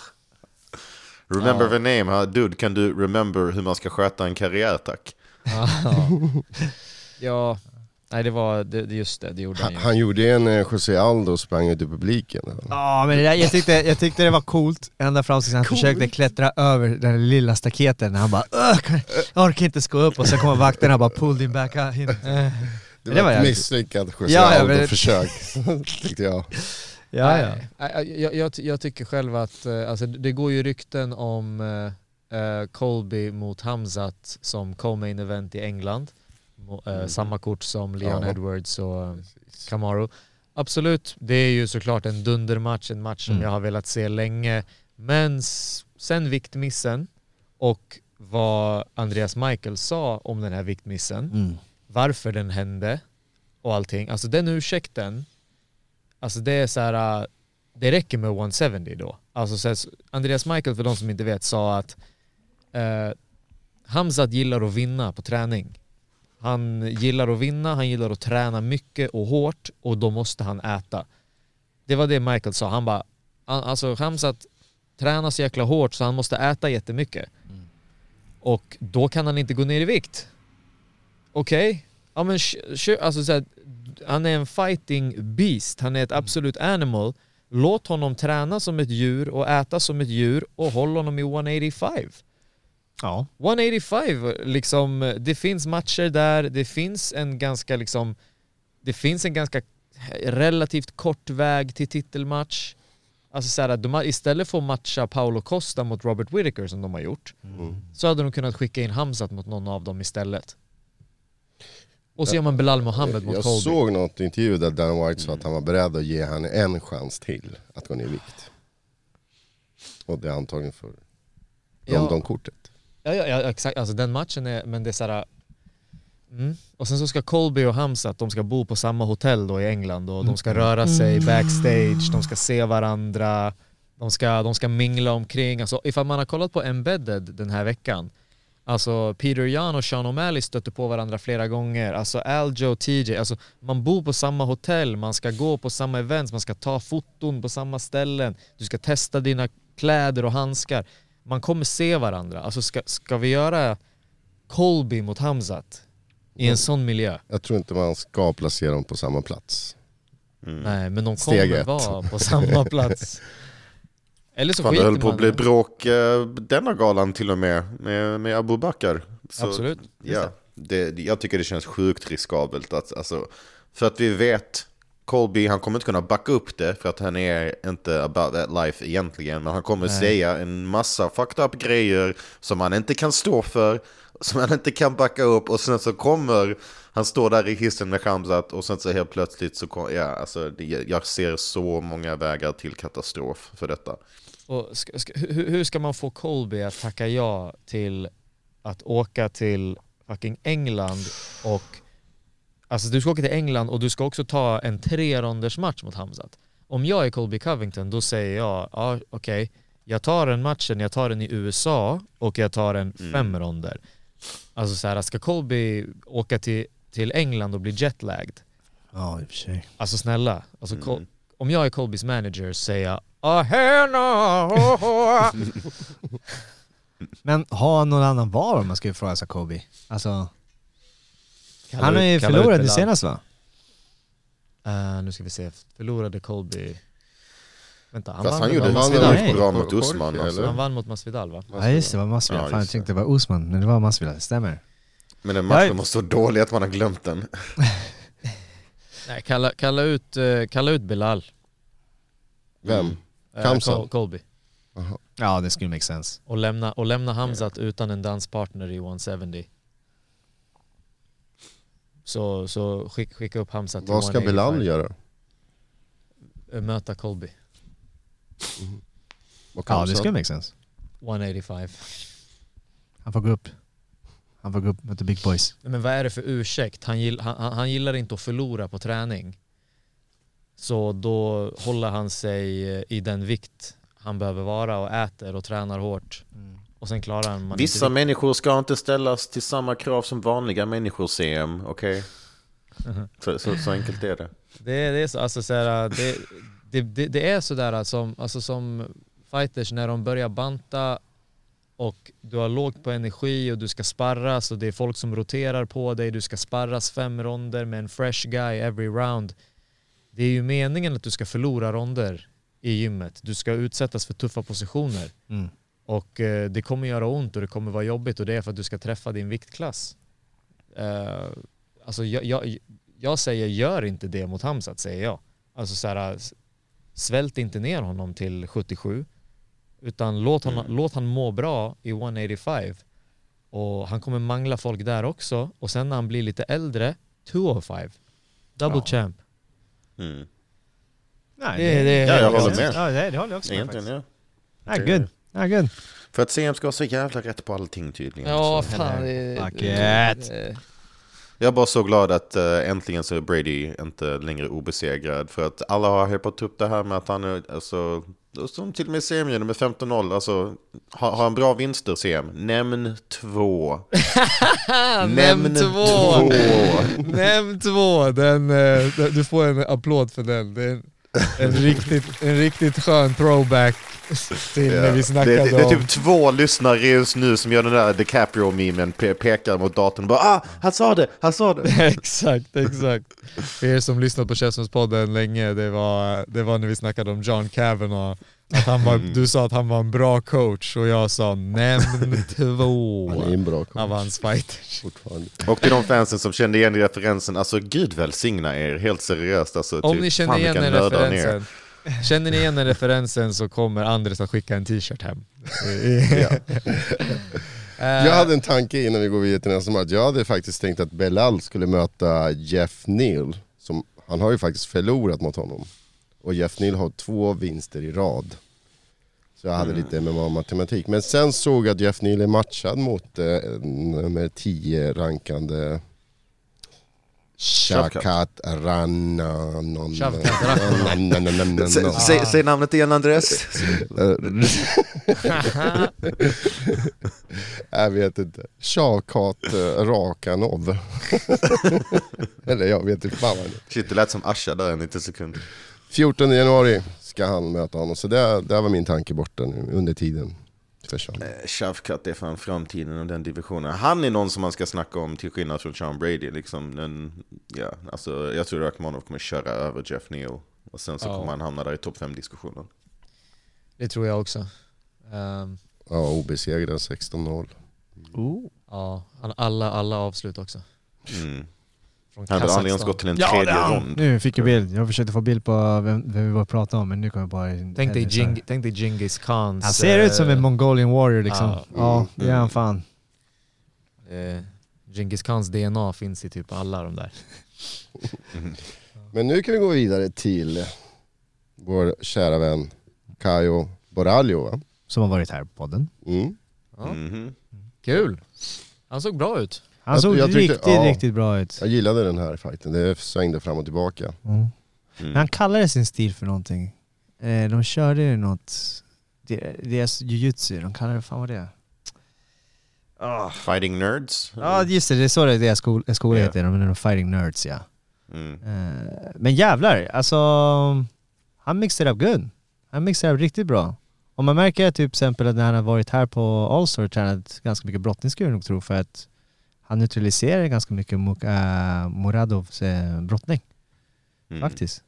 Remember Ja. the name, huh? dude. Kan du remember hur man ska sköta en karriär, tack? Ja. ja, nej det var det, det- just det, det gjorde han Han, ju. han gjorde en eh, José Aldo och sprang ut i publiken. Ja men det där, jag, tyckte, jag tyckte det var coolt ända fram tills han försökte klättra över den lilla staketen. Han bara "Ugh, kan- jag orkar inte gå upp och så kommer vakterna och bara pulled him back in. Det Det var, var ett misslyckat José Ja, ja, Aldo men- försök, tyckte jag. Ja, ja. Jag, jag, jag tycker själv att, eh, alltså det går ju rykten om eh, Colby mot Hamzat som co-main event i England. Eh, Samma kort som Leon Ja. Edwards och eh, Kamaru. Absolut, det är ju såklart en dundermatch, en match som Mm. jag har velat se länge. Men sen viktmissen och vad Andreas Michael sa om den här viktmissen, Mm. varför den hände och allting. Alltså den ursäkten, alltså det är så här, äh, det räcker med 170 då. Alltså så Andreas Michael, för de som inte vet, sa att eh, Hamzat gillar att vinna på träning. Han gillar att vinna, han gillar att träna mycket och hårt och då måste han äta. Det var det Michael sa. Han bara, alltså Hamzat tränar så jäkla hårt så han måste äta jättemycket. Och då kan han inte gå ner i vikt. Okej, ja men alltså så här, han är en fighting beast, han är ett absolut animal. Låt honom träna som ett djur och äta som ett djur och håll honom i 185. Ja. 185, liksom, det finns matcher där, det finns en ganska liksom, det finns en ganska relativt kort väg till titelmatch. Alltså så här, de istället för att matcha Paolo Costa mot Robert Whittaker som de har gjort, så hade de kunnat skicka in Hamzat mot någon av dem istället. Och så gör man Belal Mohammed mot Jag Colby. såg något intervju där Dan White sa att han var beredd att ge han en chans till att gå ner i vikt. Och det är antagligen för. London-kortet. Ja, ja, ja exakt, alltså den matchen är, men det är såhär... Mm. Och sen så ska Colby och Hamzat, de ska bo på samma hotell då i England och de ska röra sig backstage, de ska se varandra, de ska, de ska mingla omkring. Alltså ifall man har kollat på Embedded den här veckan, alltså Peter Jan och Sean O'Malley stötte på varandra flera gånger, alltså Aljo, TJ, alltså man bor på samma hotell, man ska gå på samma events, man ska ta foton på samma ställen, du ska testa dina kläder och handskar. Man kommer se varandra. Alltså ska, ska vi göra Colby mot Hamzat i en sån miljö? Jag tror inte man ska placera dem på samma plats. Nej, men de kommer vara på samma plats. Eller så Fan, det höll på att bli bråk eh, denna galan till och med, med, med Abu Bakar. Så, Absolut, Ja, det, jag tycker det känns sjukt riskabelt. Att, alltså, för att vi vet, Colby han kommer inte kunna backa upp det för att han är inte about that life egentligen. Men han kommer Nej. säga en massa fucked up grejer som han inte kan stå för. som han inte kan backa upp och sen så kommer, han står där i hissen med Khamzat och sen så helt plötsligt så kommer, ja alltså det, jag ser så många vägar till katastrof för detta. Och ska, ska, hur, ska man få Colby att tacka ja till att åka till fucking England och Alltså du ska åka till England och du ska också ta en tre match mot Hamzat. Om jag är Colby Covington då säger jag, ja okej, jag tar den matchen, jag tar den i USA och jag tar den fem ronder. Alltså så här, ska Colby åka till, till England och bli jetlagd? Ja, i och för sig. Alltså snälla, alltså, Col- om jag är Colbys manager säger jag hena, Men har någon annan val om man ska fråga sig Kobe? Alltså, Kalla han har ju förlorat det Belal. senast va? Eh, nu ska vi se, förlorade Colby... Vänta, han Fast vann, han gjorde Masvidal. Masvidal. väldigt bra mot Usman alltså. eller? Han vann mot Masvidal va? Ja just det, var Masvidal. Ja, Fan jag tänkte det var Usman, men det var Masvidal, stämmer. Men den matchen Jag- måste vara dålig att man har glömt den. Nej, kalla, kalla, ut, eh, kalla ut Belal. Vem? Eh, Khamzat? Col- Colby. Ja det skulle make sense. Och lämna, och lämna Hamzat utan en danspartner i 170. Så, så skick, skicka upp Hamzat till Vad ska 185. Belal göra? Eh, Möta Colby. Och Ja det skulle make sense. 185. Han får gå upp. Han får gå upp the big boys. Men vad är det för ursäkt? Han, gill, han, han gillar inte att förlora på träning. Så då håller han sig eh, i den vikt han behöver vara och äter och tränar hårt. Och sen klarar man Vissa inte människor ska inte ställas till samma krav som vanliga människor CM, okej? Så, så, så enkelt är det. Det, det är så, alltså så här, det, det, det, det är sådär som, alltså som fighters när de börjar banta och du har lågt på energi och du ska sparras och det är folk som roterar på dig, du ska sparras fem ronder med en fresh guy every round. Det är ju meningen att du ska förlora ronder i gymmet. Du ska utsättas för tuffa positioner. Mm. Och eh, det kommer göra ont och det kommer vara jobbigt och det är för att du ska träffa din viktklass. Eh, alltså jag, jag, jag säger gör inte det mot Hamzat säger jag. Alltså så här, svält inte ner honom till 77 utan låt, honom, låt han må bra i 185 och han kommer mangla folk där också och sen när han blir lite äldre 205 double Ja. champ. Mm. Nej, Det- det- Ja, jag det- håller med. Ja det, det håller jag också med Egentligen faktiskt. ja. Ja, good. Ja, good. För att CM ska ha så jävla rätt på allting tydligen. Ja Så. fan det, det, det, Jag är bara så glad att äh, äntligen så är Brady inte längre obesegrad. För att alla har hypat upp det här med att han är, alltså, som till och med CM gör med 15-0, alltså, har, har han bra vinster CM? Nämn två. Nämn två! Nämn två! Den, eh, den- du får en applåd för den. Är en, riktigt, en riktigt skön throwback till när vi det, snackade det, det är om... typ två lyssnare just nu som gör den där DiCaprio-memen, pe pekar mot datorn och bara ah, han sa det, han sa det. exakt, exakt. För er som lyssnat på Käftsmällspodden länge, det var, det var när vi snackade om John Kavanaugh. Att han var, du sa att han var en bra coach och jag sa nämn två Han är en bra coach. av hans fighters. Och till de fansen som kände igen referensen, alltså gud välsigna er, helt seriöst. Alltså, Om typ, ni känner fan, igen den referensen, känner ni igen den referensen så kommer Andres att skicka en t-shirt hem. Eh, Jag hade en tanke innan vi går vidare till nästa match. Jag hade faktiskt tänkt att Belal skulle möta Jeff Neal. Som, han har ju faktiskt förlorat mot honom. Och Jeff Neal har två vinster i rad. Så jag hade lite MMA-matematik. Men sen såg jag att Jeff Neal är matchad mot eh, nummer 10 rankande Shakat Sä- Säg, namnet igen Andres. Jag vet inte. Shakat Rakanov. Eller jag vet inte fan vad. Shit, det lät som Asha där en liten sekund. 14 januari ska han möta honom. Så det, där var min tanke borta nu under tiden. Eh, Shavkat är fan framtiden och den divisionen. Han är någon som man ska snacka om till skillnad från Sean Brady. Liksom. Den, ja, alltså, jag tror Rakhmonov kommer köra över Jeff Neal. Och sen så Ja. kommer han hamna där i topp 5-diskussionen. Det tror jag också. Ehm, Ja, obesegrad 16-0. ja, han- alla, alla avslut också. Mm. Från Han hade aldrig ens Kazakstan. gått till en Ja, tredje har rond. Nu fick jag bild. Jag försökte få bild på vem, vem vi var och pratade om men nu kommer jag bara... Tänk dig, Jing, tänk dig Genghis Khans... Han ser ut som en eh, Mongolian warrior liksom. Ja. Ja, det är han fan. Eh, Genghis Khans DNA finns i typ alla de där. Men nu kan vi gå vidare till vår kära vän Kajo Boraljo va? Som har varit här på podden. Mm. Ja. Mhm. Kul! Han såg bra ut. Han Jag- såg jag tyckte- riktigt, ja. riktigt bra ut. Jag gillade den här fighten, det svängde fram och tillbaka. Mm. Mm. Men han kallade sin stil för någonting. Eh, de körde ju något, deras jujutsu, de kallade det, fan vad det är? Fighting nerds? Ja just det, det är så det är deras skol, skola Ja. heter, de är fighting nerds ja. Mm. Eh, men jävlar, alltså han mixade up good. Han mixade up riktigt bra. Och man märker typ till exempel att när han har varit här på Allstar och tränat ganska mycket brottning skulle jag nog tro för att han neutraliserar ganska mycket Muk- äh, Muradovs eh, brottning Mm. faktiskt.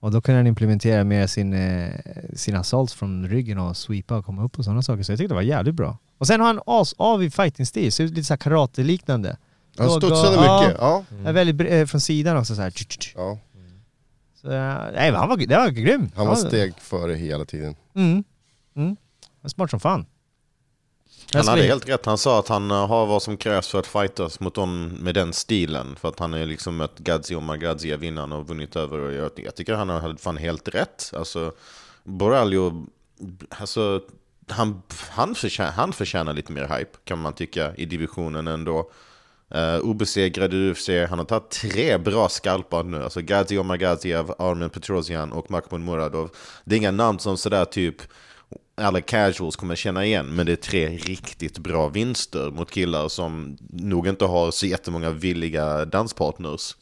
Och då kunde han implementera mer sin, eh, sina assaults från ryggen och sweepa och komma upp och sådana saker. Så jag tyckte det var jävligt bra. Och sen har han as av i fighting-stil, det är lite såhär karate-liknande. Han studsade ja. mycket, ja. Är väldigt eh, från sidan också såhär. ja. Så, eh, nej han var, det var grym. Han var Ja, steg före hela tiden. Mm. Mm. Smart som fan. Han hade helt rätt. Han sa att han eh, har vad som krävs för att fightas mot dem med den stilen. För att han har liksom mött Gadzi och Magadzia vinnaren och vunnit över. Och jag, jag tycker han hade fan helt rätt. Alltså, Boraljo, alltså, han, han, förtjänar, han förtjänar lite mer hype kan man tycka i divisionen ändå. Uh, obesegrad i UFC, han har tagit tre bra skalpar nu. Alltså Gadzi Omagadziev, Armen Petrosian och Mahmoud Muradov. Det är inga namn som sådär typ alla casuals kommer känna igen, men det är tre riktigt bra vinster mot killar som nog inte har så jättemånga villiga danspartners.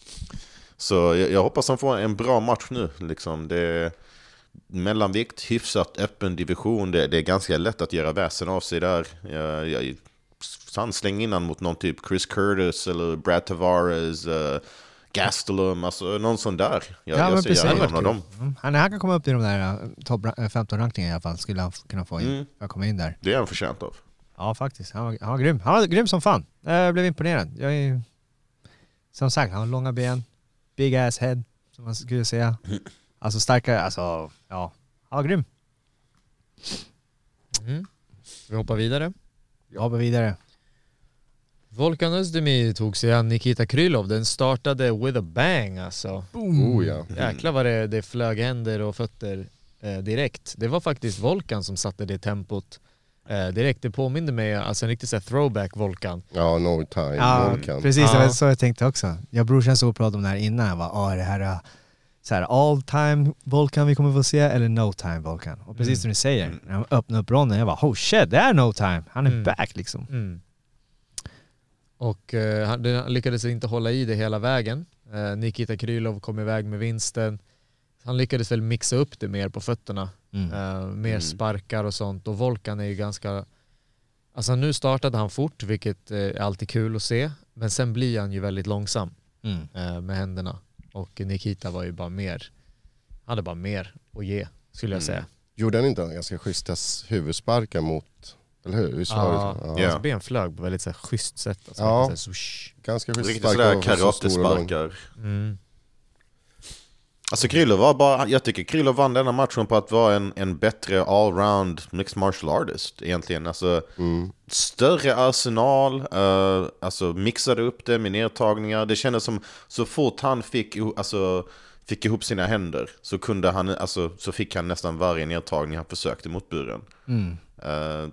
Så jag, jag hoppas han får en bra match nu. Liksom. Det är mellanvikt, hyfsat öppen division. Det, det är ganska lätt att göra väsen av sig där. Jag, jag, han släng innan mot någon typ Chris Curtis eller Brad Tavares, uh, Gastelum, alltså någon sån där. Jag, Ja, jag men ser precis. gärna någon av dem. Mm. Han, han kan komma upp i de där eh, topp eh, 15-rankningarna i alla fall, skulle han kunna få in. Mm. För att komma in där. Det är han förtjänt av. Ja faktiskt, han var, han var grym. Han var grym som fan. Jag blev imponerad. Jag är, som sagt, han har långa ben, big ass head, som man skulle säga. Alltså starkare, alltså ja, han var grym. Mm. Vi hoppar vidare. Jag hoppar vidare. Volkan Özdemir tog sig an Nikita Krylov. Den startade with a bang alltså. Oh ja. Jäklar vad det, det flög händer och fötter eh, direkt. Det var faktiskt Volkan som satte det tempot eh, direkt. Det påminde mig, alltså en riktig så här throwback Volkan. Ja, no time, Ja, Volkan. precis. Det Ja. var så jag tänkte också. Jag och brorsan såg och pratade om det här innan. Jag bara, ah, är det här uh, så här all time Volkan vi kommer få se eller no time Volkan? Och precis Mm. som du säger, när de öppnade upp ronden, jag bara oh shit, det är no time. Han är Mm. back liksom. Mm. Och eh, han, det- han lyckades inte hålla i det hela vägen. Eh, Nikita Krylov kom iväg med vinsten. Han lyckades väl mixa upp det mer på fötterna. Mm. Eh, mer Mm. sparkar och sånt. Och Volkan är ju ganska... Alltså nu startade han fort, vilket eh, är alltid kul att se. Men sen blir han ju väldigt långsam Mm. med händerna. Och Nikita var ju bara mer, hade bara mer att ge, skulle jag Mm. säga. Gjorde han inte en ganska schyssta huvudsparkar mot, eller hur? Visst var det Ja, så? hans Ja. ben flög på väldigt så här, schysst sätt. Alltså, Ja. så här, swoosh. Ganska schyssta Riktigt sparkar. sådär och så stor och lång. karatesparkar. Mm. Alltså Krylov var bara, jag tycker Krylov vann denna matchen på att vara en, en bättre allround mixed martial artist egentligen. Alltså Mm. större arsenal, eh, alltså mixade upp det med nedtagningar. Det kändes som så fort han fick, iho- alltså, fick ihop sina händer så kunde han, alltså, så fick han nästan varje nedtagning han försökte mot buren. Mm. Eh,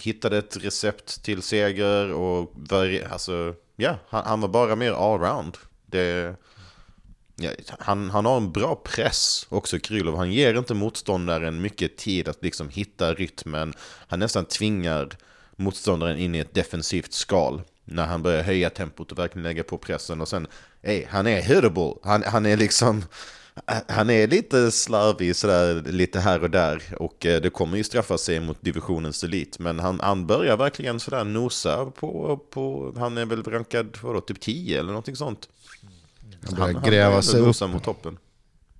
hittade ett recept till seger och varje, alltså, ja, han, han var bara mer allround. Det, ja, han, han har en bra press också, Krylov. Han ger inte motståndaren mycket tid att liksom hitta rytmen. Han nästan tvingar motståndaren in i ett defensivt skal när han börjar höja tempot och verkligen lägga på pressen. Och sen, hey, han är hittable. Han, han är liksom... Han är lite slarvig sådär lite här och där och eh, det kommer ju straffa sig mot divisionens elit. Men han, han börjar verkligen sådär nosa på, på han är väl rankad vadå, typ 10 eller någonting sånt. Han börjar han gräva börjar sig upp. mot toppen.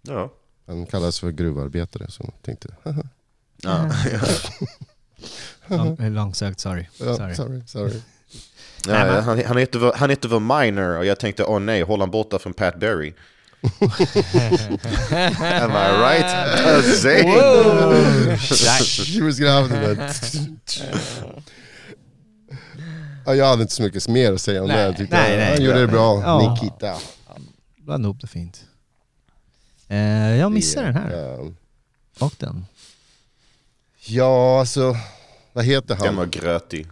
Ja. Han kallas för gruvarbetare, så jag tänkte... ja. Lång, eh, långsökt, sorry. Ja, sorry. sorry, sorry. ja han, han, heter, han heter väl Minor och jag tänkte åh nej, håll han borta från Pat Berry. Am I right? She was. Ja, jag hade inte så mycket mer att säga om Nej, det. Jag tyckte nej, han, nej. han gjorde det bra, Ja. Nikita. Blandade ihop det fint. Eh, jag missade den här. Ja. Och den. Ja, alltså, vad heter Den var han? grötig.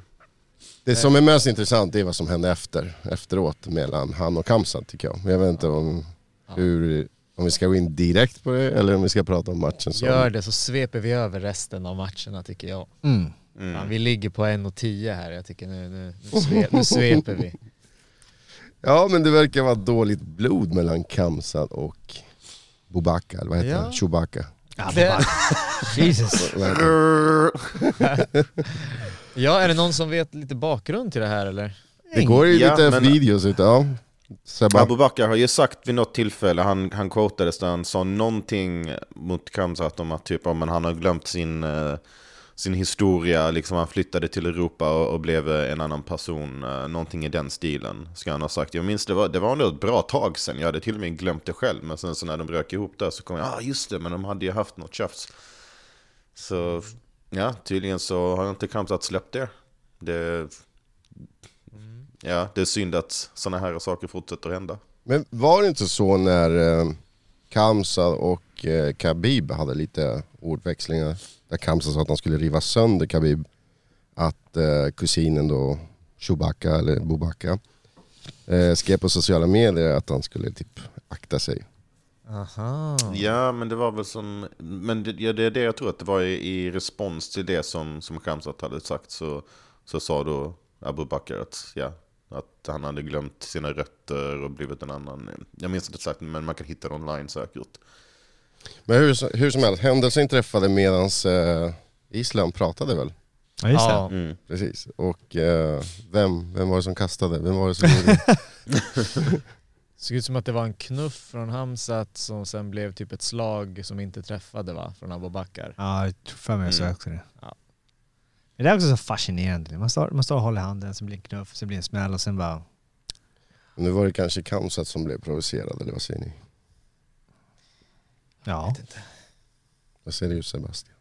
Det som är mest intressant är vad som hände efter, efteråt mellan han och Kamsat tycker jag. Jag vet inte om, hur, om vi ska gå in direkt på det eller om vi ska prata om matchen som... Gör det så sveper vi över resten av matcherna tycker jag. Mm. Fan, vi ligger på 1.10 här, jag tycker nu, nu, nu, sve, nu sveper vi. Ja men det verkar vara dåligt blod mellan Kamsat och Bobaka, eller vad heter Ja. han? Chewbacca. Ja, Det- Jesus. Ja, är det någon som vet lite bakgrund till det här eller? Det går ju Ja, lite men- videos ute, ja. Sebba. Abu har ju sagt vid något tillfälle, han, han quotades där han sa någonting mot Kamsat om att typ, om han har glömt sin, eh, sin historia, liksom han flyttade till Europa och, och blev en annan person, eh, någonting i den stilen ska han ha sagt. Jag minns det var, det var ändå ett bra tag sedan, jag hade till och med glömt det själv, men sen så när de rök ihop där så kom jag, ah just det, men de hade ju haft något tjafs. Så ja, tydligen så har inte Kamsat släppt det. det Ja, det är synd att sådana här saker fortsätter hända. Men var det inte så när eh, Kamsa och eh, Khabib hade lite ordväxlingar? Där Kamsa sa att han skulle riva sönder Khabib. Att eh, kusinen då, Chewbacca eller Bobacca, eh, skrev på sociala medier att han skulle typ akta sig. Aha. Ja, men det var väl som... Men det, ja, det är det jag tror att det var i, i respons till det som, som Khamzat hade sagt så, så sa då Abu Bakr att, ja, att han hade glömt sina rötter och blivit en annan. Jag minns inte exakt, men man kan hitta det online säkert. Men hur, hur som helst, händelsen inträffade medans eh, Islam pratade väl? Ja, just det. Ja. Mm. Precis. Och eh, vem, vem var det som kastade? Vem var det som gjorde det? Såg ut som att det var en knuff från Hamzat som sen blev typ ett slag som inte träffade va, från Abu Bakar. Ja, jag tror för mig jag såg Mm. också det. Ja. Det är också så fascinerande. Man står, man står och håller handen, sen blir det en knuff, sen blir det en smäll och sen bara... Nu var det kanske Kamsat som blev provocerad, eller vad säger ni? Ja. Vad säger du Sebastian?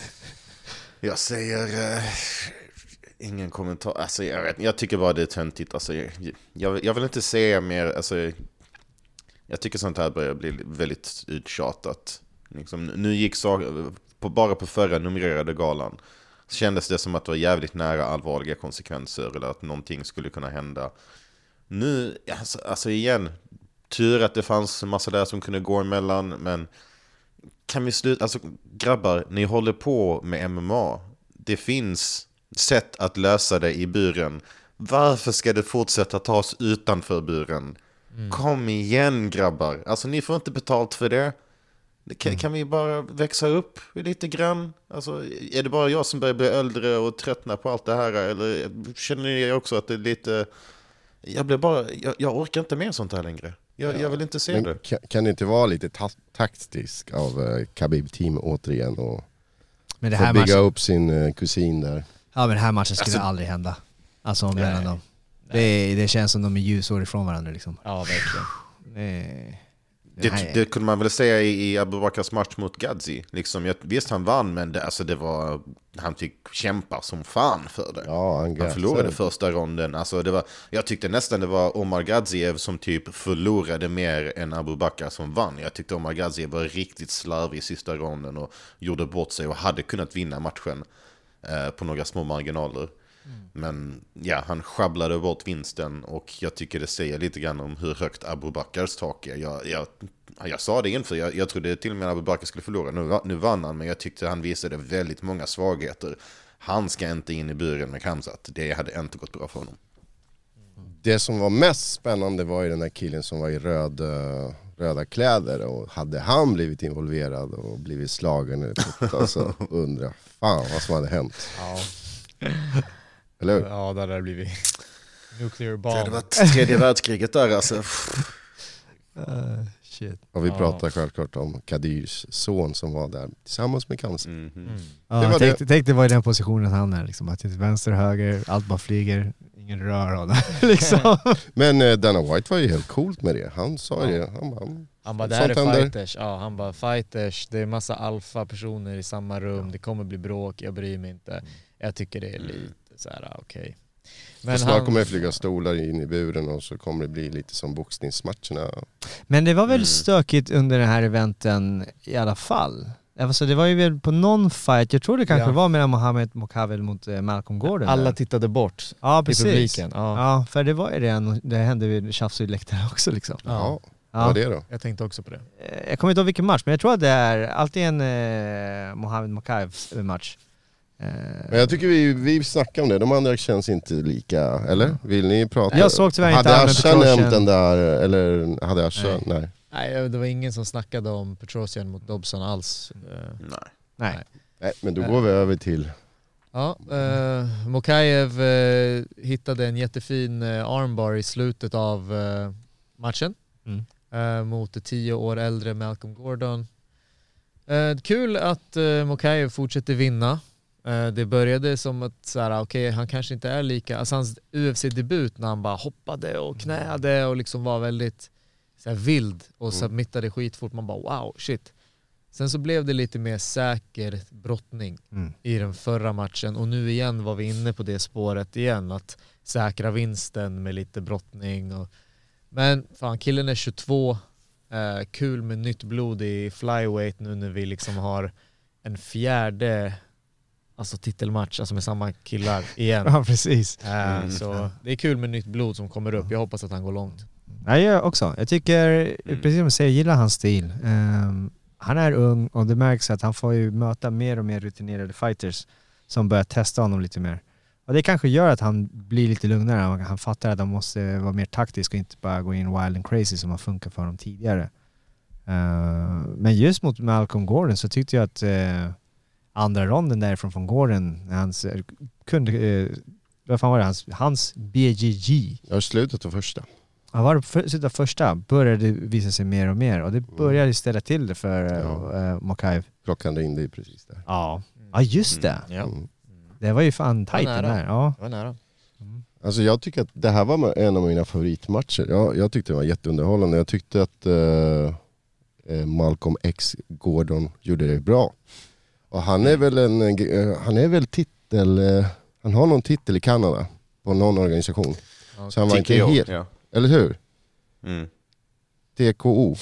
Jag säger... Eh, ingen kommentar. Alltså, jag, vet, jag tycker bara det är töntigt. Alltså, jag, jag, jag vill inte säga mer. Alltså, jag tycker sånt här börjar bli väldigt uttjatat. Liksom, nu gick så, på, bara på förra numrerade galan så kändes det som att det var jävligt nära allvarliga konsekvenser eller att någonting skulle kunna hända. Nu, alltså, alltså igen, tur att det fanns en massa där som kunde gå emellan, men kan vi sluta, alltså grabbar, ni håller på med MMA. Det finns sätt att lösa det i buren. Varför ska det fortsätta tas utanför buren? Kom igen grabbar, alltså ni får inte betalt för det. Kan, kan vi bara växa upp lite grann? Alltså, är det bara jag som börjar bli äldre och tröttna på allt det här? Eller känner ni också att det är lite... Jag, blir bara, jag, jag orkar inte med sånt här längre. Jag, jag vill inte se Men det. kan, kan det inte vara lite ta taktisk av eh, Khabib-team återigen och Men det här bygga matchen, upp sin eh, kusin där? ja, men den här matchen skulle Alltså- aldrig hända. Alltså mellan dem. Det, det känns som de är ljusår ifrån varandra liksom. Ja, verkligen. Det, Det, det kunde man väl säga i, i Abu Bakars match mot Gadzi. Liksom, jag, visst, han vann, men det, alltså, det var, han fick kämpa som fan för det. Ja, han Han förlorade första ronden. Alltså det var, jag tyckte nästan det var Omar Gadziev som typ förlorade mer än Abu Bakar som vann. Jag tyckte Omar Gadziev var riktigt slarvig i sista ronden och gjorde bort sig och hade kunnat vinna matchen eh, på några små marginaler. Men ja, han sjabblade bort vinsten och jag tycker det säger lite grann om hur högt Abu Bakars tak är. Jag, jag, jag sa det inför, jag, jag trodde till och med Abu Bakar skulle förlora. Nu, nu vann han, men jag tyckte han visade väldigt många svagheter. Han ska inte in i buren med Kamsat. Det hade inte gått bra för honom. Det som var mest spännande var ju den där killen som var i röd, eh, röda kläder och hade han blivit involverad och blivit slagen eller puttad så undrar fan vad som hade hänt. Ja, Eller hur? ja där hade det blivit nuclear Det hade bomb. varit tredje världskriget där alltså. Uh, shit. Och vi Ja. pratar självklart om Kadirs son som var där tillsammans med Kamsa. Mhm. Mm. Ja, Det var tänk, det. tänk dig vara i den positionen han är liksom. Att vänster höger, allt bara flyger, ingen rör honom. liksom. Men eh, Dana White var ju helt coolt med det. Han sa ju det. Han bara, Han bara, det här är händer. fighters. Ja, han bara, fighters, det är massa alfa-personer i samma rum, det kommer bli bråk, jag bryr mig inte. Jag tycker det är lite så här, okej. Men Men snart han, kommer det flyga stolar in i buren och så kommer det bli lite som boxningsmatcherna. Men det var väl Mm. stökigt under den här eventen i alla fall? Alltså det var ju väl på någon fight, jag tror det kanske Ja. var mellan Mohammed Mokavel mot eh, Malcolm Gordon alla där. tittade bort Ja i precis. publiken. Ja. Ja, för det var ju det, det hände ju tjafs i läktaren också liksom. Ja, Ja. vad var det då? Jag tänkte också på det. Eh, Jag kommer inte ihåg vilken match, men jag tror att det är alltid en eh, Mohammed Mokaevs match. Eh, Men jag tycker vi, vi snackar om det, de andra känns inte lika, eller? Vill ni prata? Jag såg tyvärr inte Hade Asha nämnt den där, eller hade Asha? Nej. Nej. Nej, det var ingen som snackade om Petrosian mot Dobson alls. Nej. nej. Nej, men då går vi över till... Ja, eh, Mokaev eh, hittade en jättefin eh, armbar i slutet av eh, matchen Mm. eh, mot tio år äldre Malcolm Gordon. Eh, kul att eh, Mokaev fortsätter vinna. Eh, det började som att så här, okej, han kanske inte är lika, alltså hans UFC-debut när han bara hoppade och knäade och liksom var väldigt så här, vild och submittade skitfort, man bara wow, shit. Sen så blev det lite mer säker brottning Mm. i den förra matchen och nu igen var vi inne på det spåret igen att säkra vinsten med lite brottning och men fan killen är 22 eh, kul med nytt blod i flyweight nu när vi liksom har en fjärde alltså titelmatch alltså med samma killar igen Ja precis. eh, Mm. så det är kul med nytt blod som kommer upp jag hoppas att han går långt Nej, jag också. Jag tycker, Mm. precis som du säger, jag gillar hans stil. Ehm, han är ung och det märks att han får ju möta mer och mer rutinerade fighters som börjar testa honom lite mer. Och det kanske gör att han blir lite lugnare. Han- fattar att han måste vara mer taktisk och inte bara gå in wild and crazy som har funkat för honom tidigare. Ehm, men just mot Malcolm Gordon så tyckte jag att eh, andra ronden därifrån från när hans, eh, kunde, eh, vad fan var det, hans, hans Jag har slutat på första. Ja, var det för, slutet av första började det visa sig mer och mer och det började ställa till det för Ja. uh, Mokaev. Klockan ringde ju precis där. Ja. ja, just det. ja, Mm. Det var ju fan tajt den nära. där. Ja. det var nära Alltså jag tycker att det här var en av mina favoritmatcher. Jag, jag tyckte det var jätteunderhållande. Jag tyckte att eh, eh, Malcolm X Gordon gjorde det bra. Och han är väl en, eh, han är väl titel, eh, han har någon titel i Kanada på någon organisation. Så han var inte helt, ja. eller hur? Mm. TKO.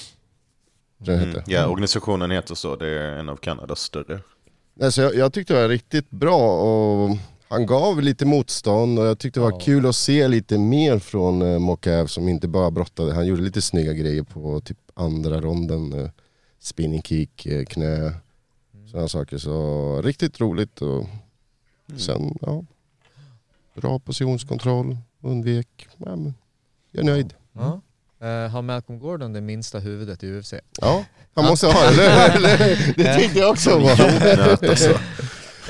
tror Mm. hette. ja, organisationen heter så. Det är en av Kanadas större. Alltså jag, jag tyckte det var riktigt bra och han gav lite motstånd och jag tyckte det var Ja. kul att se lite mer från eh, Mokaev som inte bara brottade. Han gjorde lite snygga grejer på typ andra ronden. Eh, spinning kick, eh, knä, sådana saker. Så riktigt roligt och sen ja, bra positionskontroll, undvek. Ja, men, jag är nöjd. ja. Eh, har Malcolm Gordon det minsta huvudet i UFC? Ja, han måste ha det. Det tyckte jag också var. Alltså.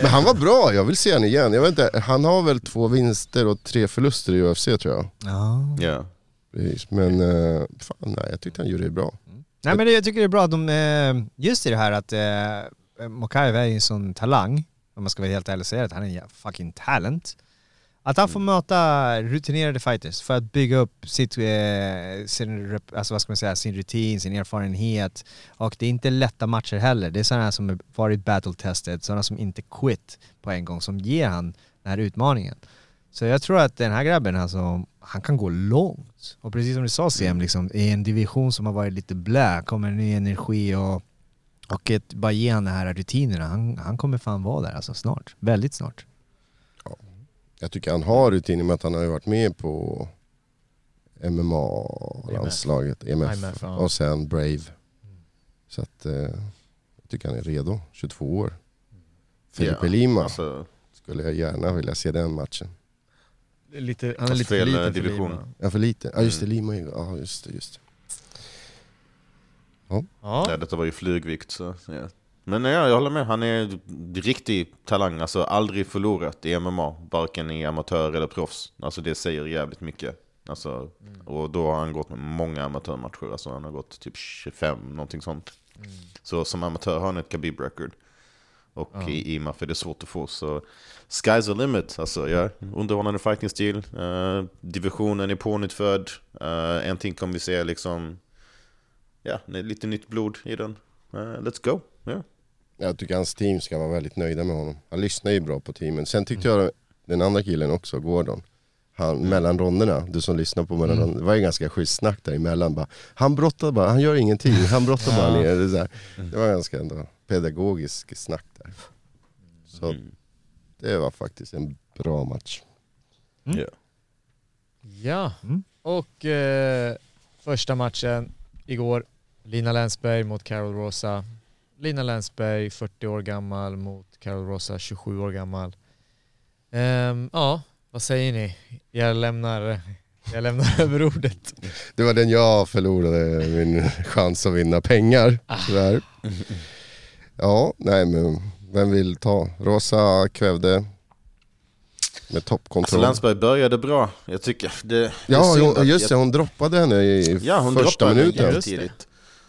Men han var bra, jag vill se honom igen. Jag vet inte, han har väl två vinster och tre förluster i UFC tror jag. ja. Ja. Precis. Men eh, fan, nej, jag tyckte han gjorde det bra. Nej men jag tycker det är bra att de, eh, just i det här att eh, Mokaev är ju en sån talang, om man ska vara helt ärlig och säga att han är en fucking talent. Att han får möta rutinerade fighters för att bygga upp sitt, eh, sin, alltså vad ska man säga, sin rutin, sin erfarenhet. Och det är inte lätta matcher heller. Det är sådana som har varit battle-tested, sådana som inte quit på en gång, som ger han den här utmaningen. Så jag tror att den här grabben, alltså, han kan gå långt. Och precis som du sa CM, liksom, i en division som har varit lite blä, kommer ny energi och, och ett, bara ge han de här rutinerna. Han, han kommer fan vara där alltså snart. Väldigt snart. Jag tycker han har rutin i och med att han har ju varit med på MMA-landslaget, EMF, IMF, ja. och sen Brave. Så att eh, jag tycker han är redo, 22 år. Felipe Ja, Lima Alltså, skulle jag gärna vilja se den matchen. Lite, han är lite för eh, liten för division. Lima. Ja för lite, ja just det, Mm. Lima ja just det, just det. Ja. ja, detta var ju flygvikt. Så, ja. Men ja, jag håller med, han är riktig talang. Alltså aldrig förlorat i MMA, varken i amatör eller proffs. Alltså det säger jävligt mycket. Alltså, Och då har han gått med många amatörmatcher. Alltså han har gått typ 25, någonting sånt. Så som amatör har han ett Khabib-record. Och i IMAF är det svårt att få. Så sky's the limit. Alltså, ja, underhållande fighting-stil. Eh, divisionen är pånyttfödd. Uh, en ting kommer vi se liksom... Ja, det är lite nytt blod i den. Eh, let's go. Ja. Jag tycker hans team ska vara väldigt nöjda med honom. Han lyssnar ju bra på teamen. Sen tyckte jag den andra killen också, Gordon. han, mellan ronderna, du som lyssnar på mellan ronderna, det var ju ganska schysst snack däremellan. Bara, han brottar bara, han gör ingenting, han brottar bara ner. Det, så här. det var ganska ändå pedagogisk snack där. Så det var faktiskt en bra match. Ja. Ja, Mm. och eh, första matchen igår, Lina Länsberg mot Carol Rosa. Lina Länsberg 40 år gammal mot Carol Rosa 27 år gammal. Ehm, ja, vad säger ni? Jag lämnar, jag lämnar över ordet. Det var den jag förlorade min chans att vinna pengar. Tyvärr. Ja, nej men vem vill ta? Rosa kvävde med Alltså toppkontroll. Länsberg började bra. Jag tycker det, det ja, att just det, hon droppade henne i Ja, hon första droppade minuten. Tidigt.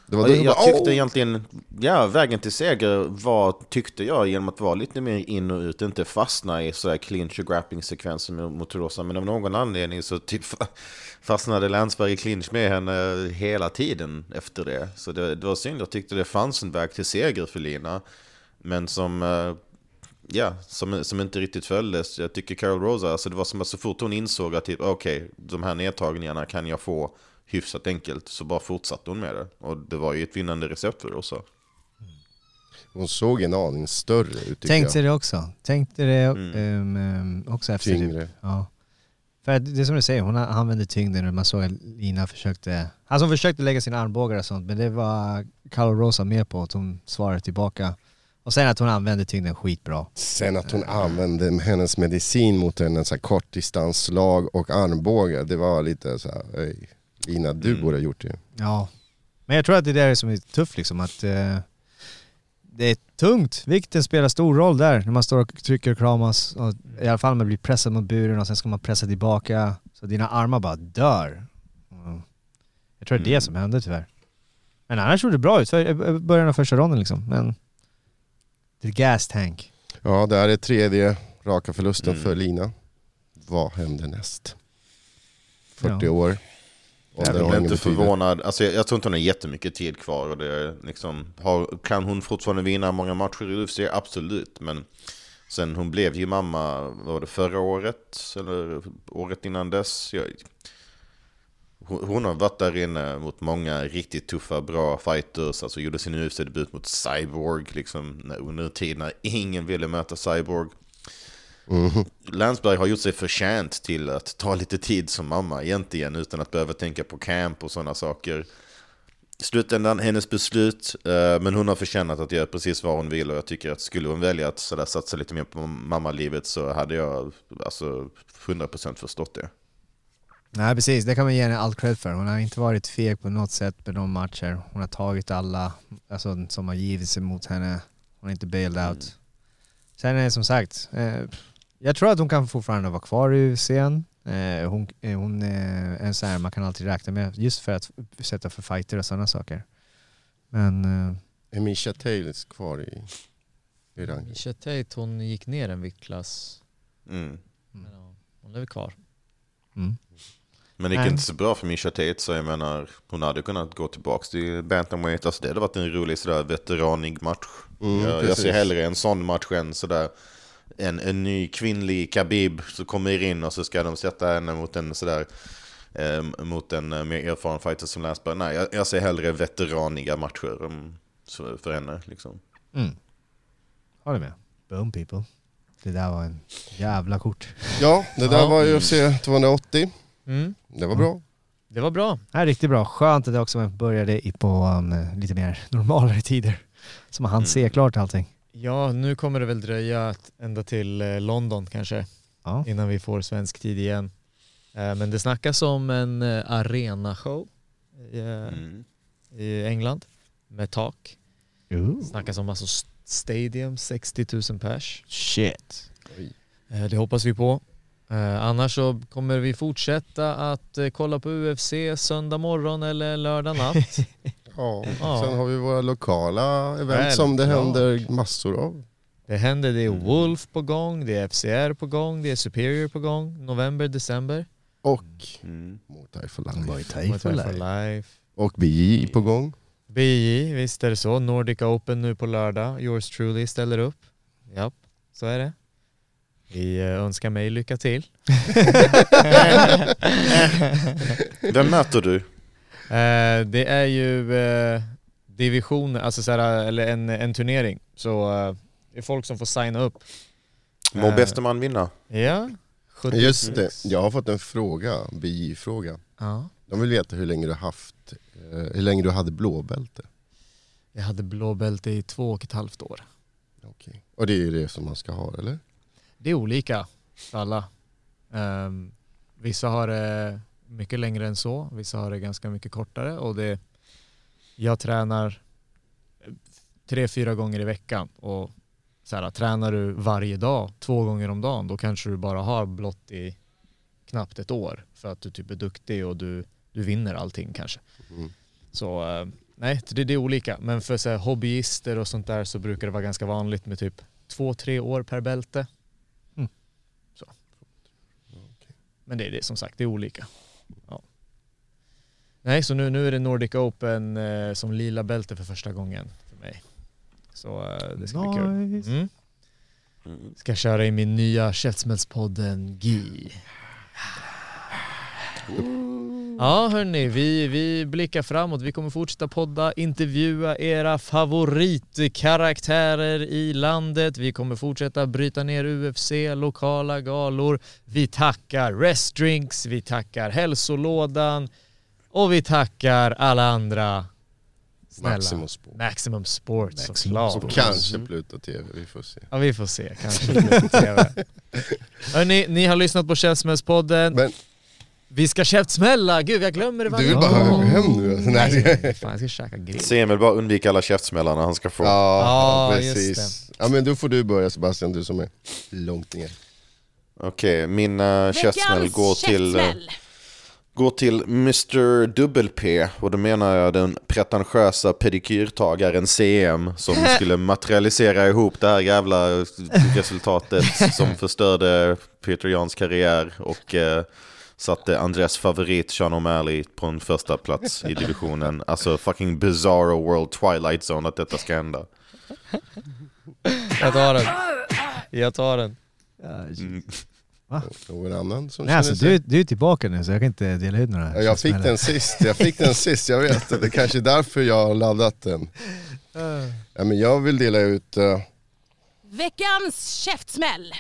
Det var då jag, jag, jag tyckte bara, egentligen, ja vägen till seger var, tyckte jag, genom att vara lite mer in och ut, inte fastna i så här clinch och grappling sekvenser med, mot Rosa. Men av någon anledning så typ fastnade Länsberg i clinch med henne hela tiden efter det. Så det, det var synd, jag tyckte det fanns en väg till seger för Lina. Men som, eh, ja, som, som inte riktigt följdes. Jag tycker Carol Rosa, alltså det var som att så fort hon insåg att typ, okej, de här nedtagningarna kan jag få hyfsat enkelt, så bara fortsatte hon med det. Och det var ju ett vinnande recept för Rosa. hon såg en aning större ut Tänkte jag. det också. Tänkte det Mm. ehm, också efter typ. Tyngre. Ja. För det är som du säger, hon använde tyngden och man såg att Lina försökte, alltså hon försökte lägga sina armbågar och sånt men det var Carol Rosa med på att hon svarade tillbaka. Och sen att hon använde tyngden skitbra. Sen att hon använde hennes medicin mot henne, så här kortdistansslag och armbågar. Det var lite så här, "Oj, Lina du Mm. borde ha gjort det. Ja. Men jag tror att det är det som är tufft liksom, att eh, det är tungt. Vikten spelar stor roll där när man står och trycker och kramas. Och I alla fall man blir pressad mot buren och sen ska man pressa tillbaka. Så dina armar bara dör. Mm. Jag tror det är det Mm. som hände tyvärr. Men annars såg det bra ut, för i början av första ronden liksom. Men the gas tank. Ja, det här är tredje raka förlusten Mm. för Lina. Vad händer näst? 40 Ja. år. Jag ingen inte förvånad. Alltså, jag, jag tror inte hon har jättemycket tid kvar. Och det är liksom, har, kan hon fortfarande vinna många matcher i UFC? Absolut. Men sen hon blev ju mamma, vad var det, förra året? Eller året innan dess? Jag, hon, har varit där inne mot många riktigt tuffa, bra fighters. Alltså gjorde sin UFC-debut mot Cyborg. Liksom, under en tid när ingen ville möta Cyborg. Mhm. Länsberg har gjort sig förtjänt till att ta lite tid som mamma egentligen utan att behöva tänka på camp och sådana saker. I slutändan hennes beslut, eh, men hon har förtjänat att göra precis vad hon vill och jag tycker att skulle hon välja att sådär satsa lite mer på mammalivet så hade jag alltså 100% förstått det. Nej precis, det kan man ge henne all cred för. Hon har inte varit feg på något sätt med de matcher. Hon har tagit alla alltså, som har givit sig mot henne. Hon har inte bailed out. Sen är det som sagt, eh, jag tror att hon kan fortfarande vara kvar i UFCn. Eh, hon, eh, hon är en sån här man kan alltid räkna med just för att sätta för fighter och sådana saker. Men eh, Emisha Taylor kvar i, i rangen. Misha Tate, hon gick ner en viktklass. Mm. Men ja, hon lever kvar. mm. Men det gick Nej. inte så bra för Misha Tate så jag menar hon hade kunnat gå tillbaka till bantamweight. Alltså det hade varit en rolig sådär veteranig match. Mm, jag, jag ser hellre en sån match än sådär en, en ny kvinnlig Khabib som kommer in och så ska de sätta henne mot en sådär eh, mot en eh, mer erfaren fighter som Länsberg. Nej, jag, jag ser hellre veteraniga matcher um, för henne liksom. Mm. Håller med. Boom people. Det där var en jävla kort. Ja, det där Ja. var UFC 280. Mm. Det var bra. Det var bra. Ja, riktigt bra. Skönt att det också började i på um, lite mer normalare tider. Så man hann se klart allting. Ja, nu kommer det väl dröja ända till eh, London kanske Ja. innan vi får svensk tid igen. Eh, Men det snackas om en eh, arenashow i, Mm. i England med tak. Ooh. Det snackas om alltså st- stadium, 60 000 pers. Shit. Eh, Det hoppas vi på. Annars så kommer vi fortsätta att kolla på UFC söndag morgon eller lördag natt. Ja. Ja. Sen har vi våra lokala event Självklart. som det händer massor av. Det händer, det är Wolf på gång, det är FCR på gång, det är Superior på gång, november, december. Och Mm. Muay Thai for life. Muay Thai for life. life. Och BJ på gång. BJ, visst är det så. Nordic Open nu på lördag. Yours truly ställer upp. Japp, så är det. Vi eh, önskar mig lycka till. Vem möter du? Eh, det är ju eh, divisioner, alltså så här, eller en, en turnering. Så eh, det är folk som får signa upp. Må Eh, bäste man vinna? Ja. 76. Just det, jag har fått en fråga, BJ-fråga. Ja. De vill veta hur länge du haft, eh, hur länge du hade blåbälte. Jag hade blåbälte i två och ett halvt år. Okej. Och det är ju det som man ska ha, eller? Det är olika för alla. Ehm, vissa har det mycket längre än så, vissa har det ganska mycket kortare och det, jag tränar tre, fyra gånger i veckan och så här, tränar du varje dag, två gånger om dagen, då kanske du bara har blått i knappt ett år för att du typ är duktig och du, du vinner allting kanske. Mm. Så eh, nej, det, det är olika. Men för så här, hobbyister och sånt där så brukar det vara ganska vanligt med typ två, tre år per bälte. Mm. Så. Men det är det som sagt, det är olika. Nej, så nu, nu är det Nordic Open eh, som lila bälte för första gången för mig. Så eh, det ska bli kul. Nice. Mm. Ska köra i min nya Käftsmällspodden GI. Ja hörni, vi, vi blickar framåt. Vi kommer fortsätta podda, intervjua era favoritkaraktärer i landet. Vi kommer fortsätta bryta ner UFC, lokala galor. Vi tackar Restdrinks, vi tackar Hälsolådan och vi tackar alla andra snälla. Maximum Sport. Maximum Sport Maximum såklart. Och kanske Pluto TV, vi får se. Ja vi får se, kanske på TV. Hörni, ni har lyssnat på Käftsmällspodden. Men Vi ska käftsmälla! Gud jag glömmer det du varje vill bara gång. hem nu alltså. Nej. Fan jag ska käka grill. Se Emil bara undvika alla käftsmällarna han ska få. Ja, Ja, just precis. Ja men då får du börja Sebastian, du som är långt ner. Okej, min uh, käftsmäll går till, eh, går till Mr WP och då menar jag den pretentiösa pedikyrtagaren CM som skulle materialisera ihop det här jävla resultatet som förstörde Peter Jans karriär och eh, satte Andres favorit Sean O'Malley på en första plats i divisionen. Alltså fucking bizarro world twilight zone att detta ska hända. Jag tar den. Jag tar den. Mm. Någon annan som Nej, känner alltså, sig? du, du är tillbaka nu så jag kan inte dela ut några Ja, jag fick den sist, jag fick den sist, jag vet det. Det är kanske är därför jag har laddat den. Ja, men jag vill dela ut eh, Veckans käftsmäll.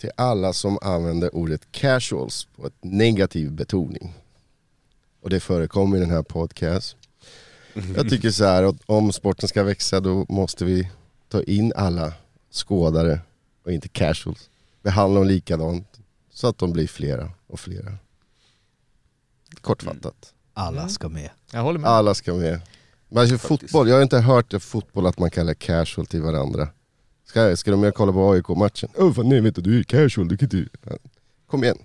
till alla som använder ordet casuals på ett negativ betoning. Och det förekommer i den här podcast. Jag tycker så här att om sporten ska växa då måste vi ta in alla skådare och inte casuals. Behandla dem likadant så att de blir flera och flera. Kortfattat. Alla ska med. Jag håller med. Alla ska med. Men alltså, fotboll, jag har inte hört det fotboll att man kallar casual till varandra. Ska, ska de med kolla på AIK-matchen? Åh fan nej vet du, du är casual, du kan inte... Ja. Kom igen.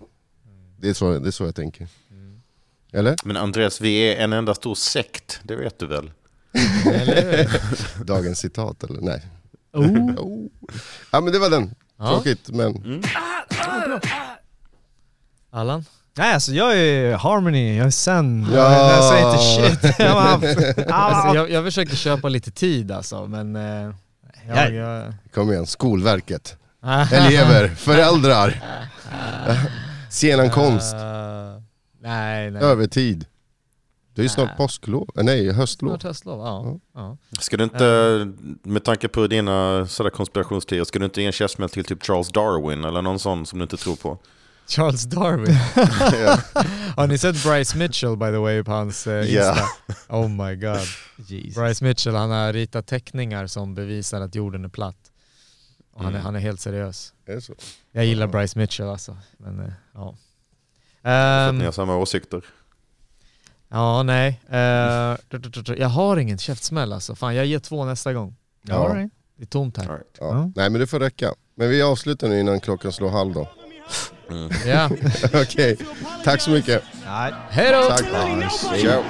Det är, så, det är så jag tänker. Eller? Men Andres, vi är en enda stor sekt, det vet du väl? Dagens citat eller? Nej. Oh. Oh. Ja men det var den. Ja. Tråkigt men... Mm. Allan? Nej alltså jag är harmony, jag är sen. Ja. Jag säger inte shit. Jag bara, Alltså, jag, jag försöker köpa lite tid alltså, men... Eh, jag, jag... Kom igen, Skolverket. Elever, föräldrar. Scenankonst, Eh, nej, nej. övertid. Det är ju snart påsklov, Eh, nej höstlov. Snart höstlov, ja. ja. Ska du inte, med tanke på dina sådär konspirationsteorier, ska du inte ge en käftsmäll till typ Charles Darwin eller någon sån som du inte tror på? Charles Darwin. Har ni sett Bryce Mitchell by the way på hans eh, Ja. Insta? Oh my god. Jesus. Bryce Mitchell han har ritat teckningar som bevisar att jorden är platt. Och han, är, Mm. han är helt seriös. Är så? Jag gillar Bryce Mitchell alltså. Men, eh, ja. För att ni har samma åsikter. ja, nej. Tut. jag har ingen käftsmäll alltså. Fan, jag ger två nästa gång. Ja. All right. Det är tomt här. All right. Ja. Ja. Nej men det får räcka. Men vi avslutar nu innan klockan slår halv då. Mm. Ja. Okej, tack så mycket. Nej. Hej då! Tack. Ciao.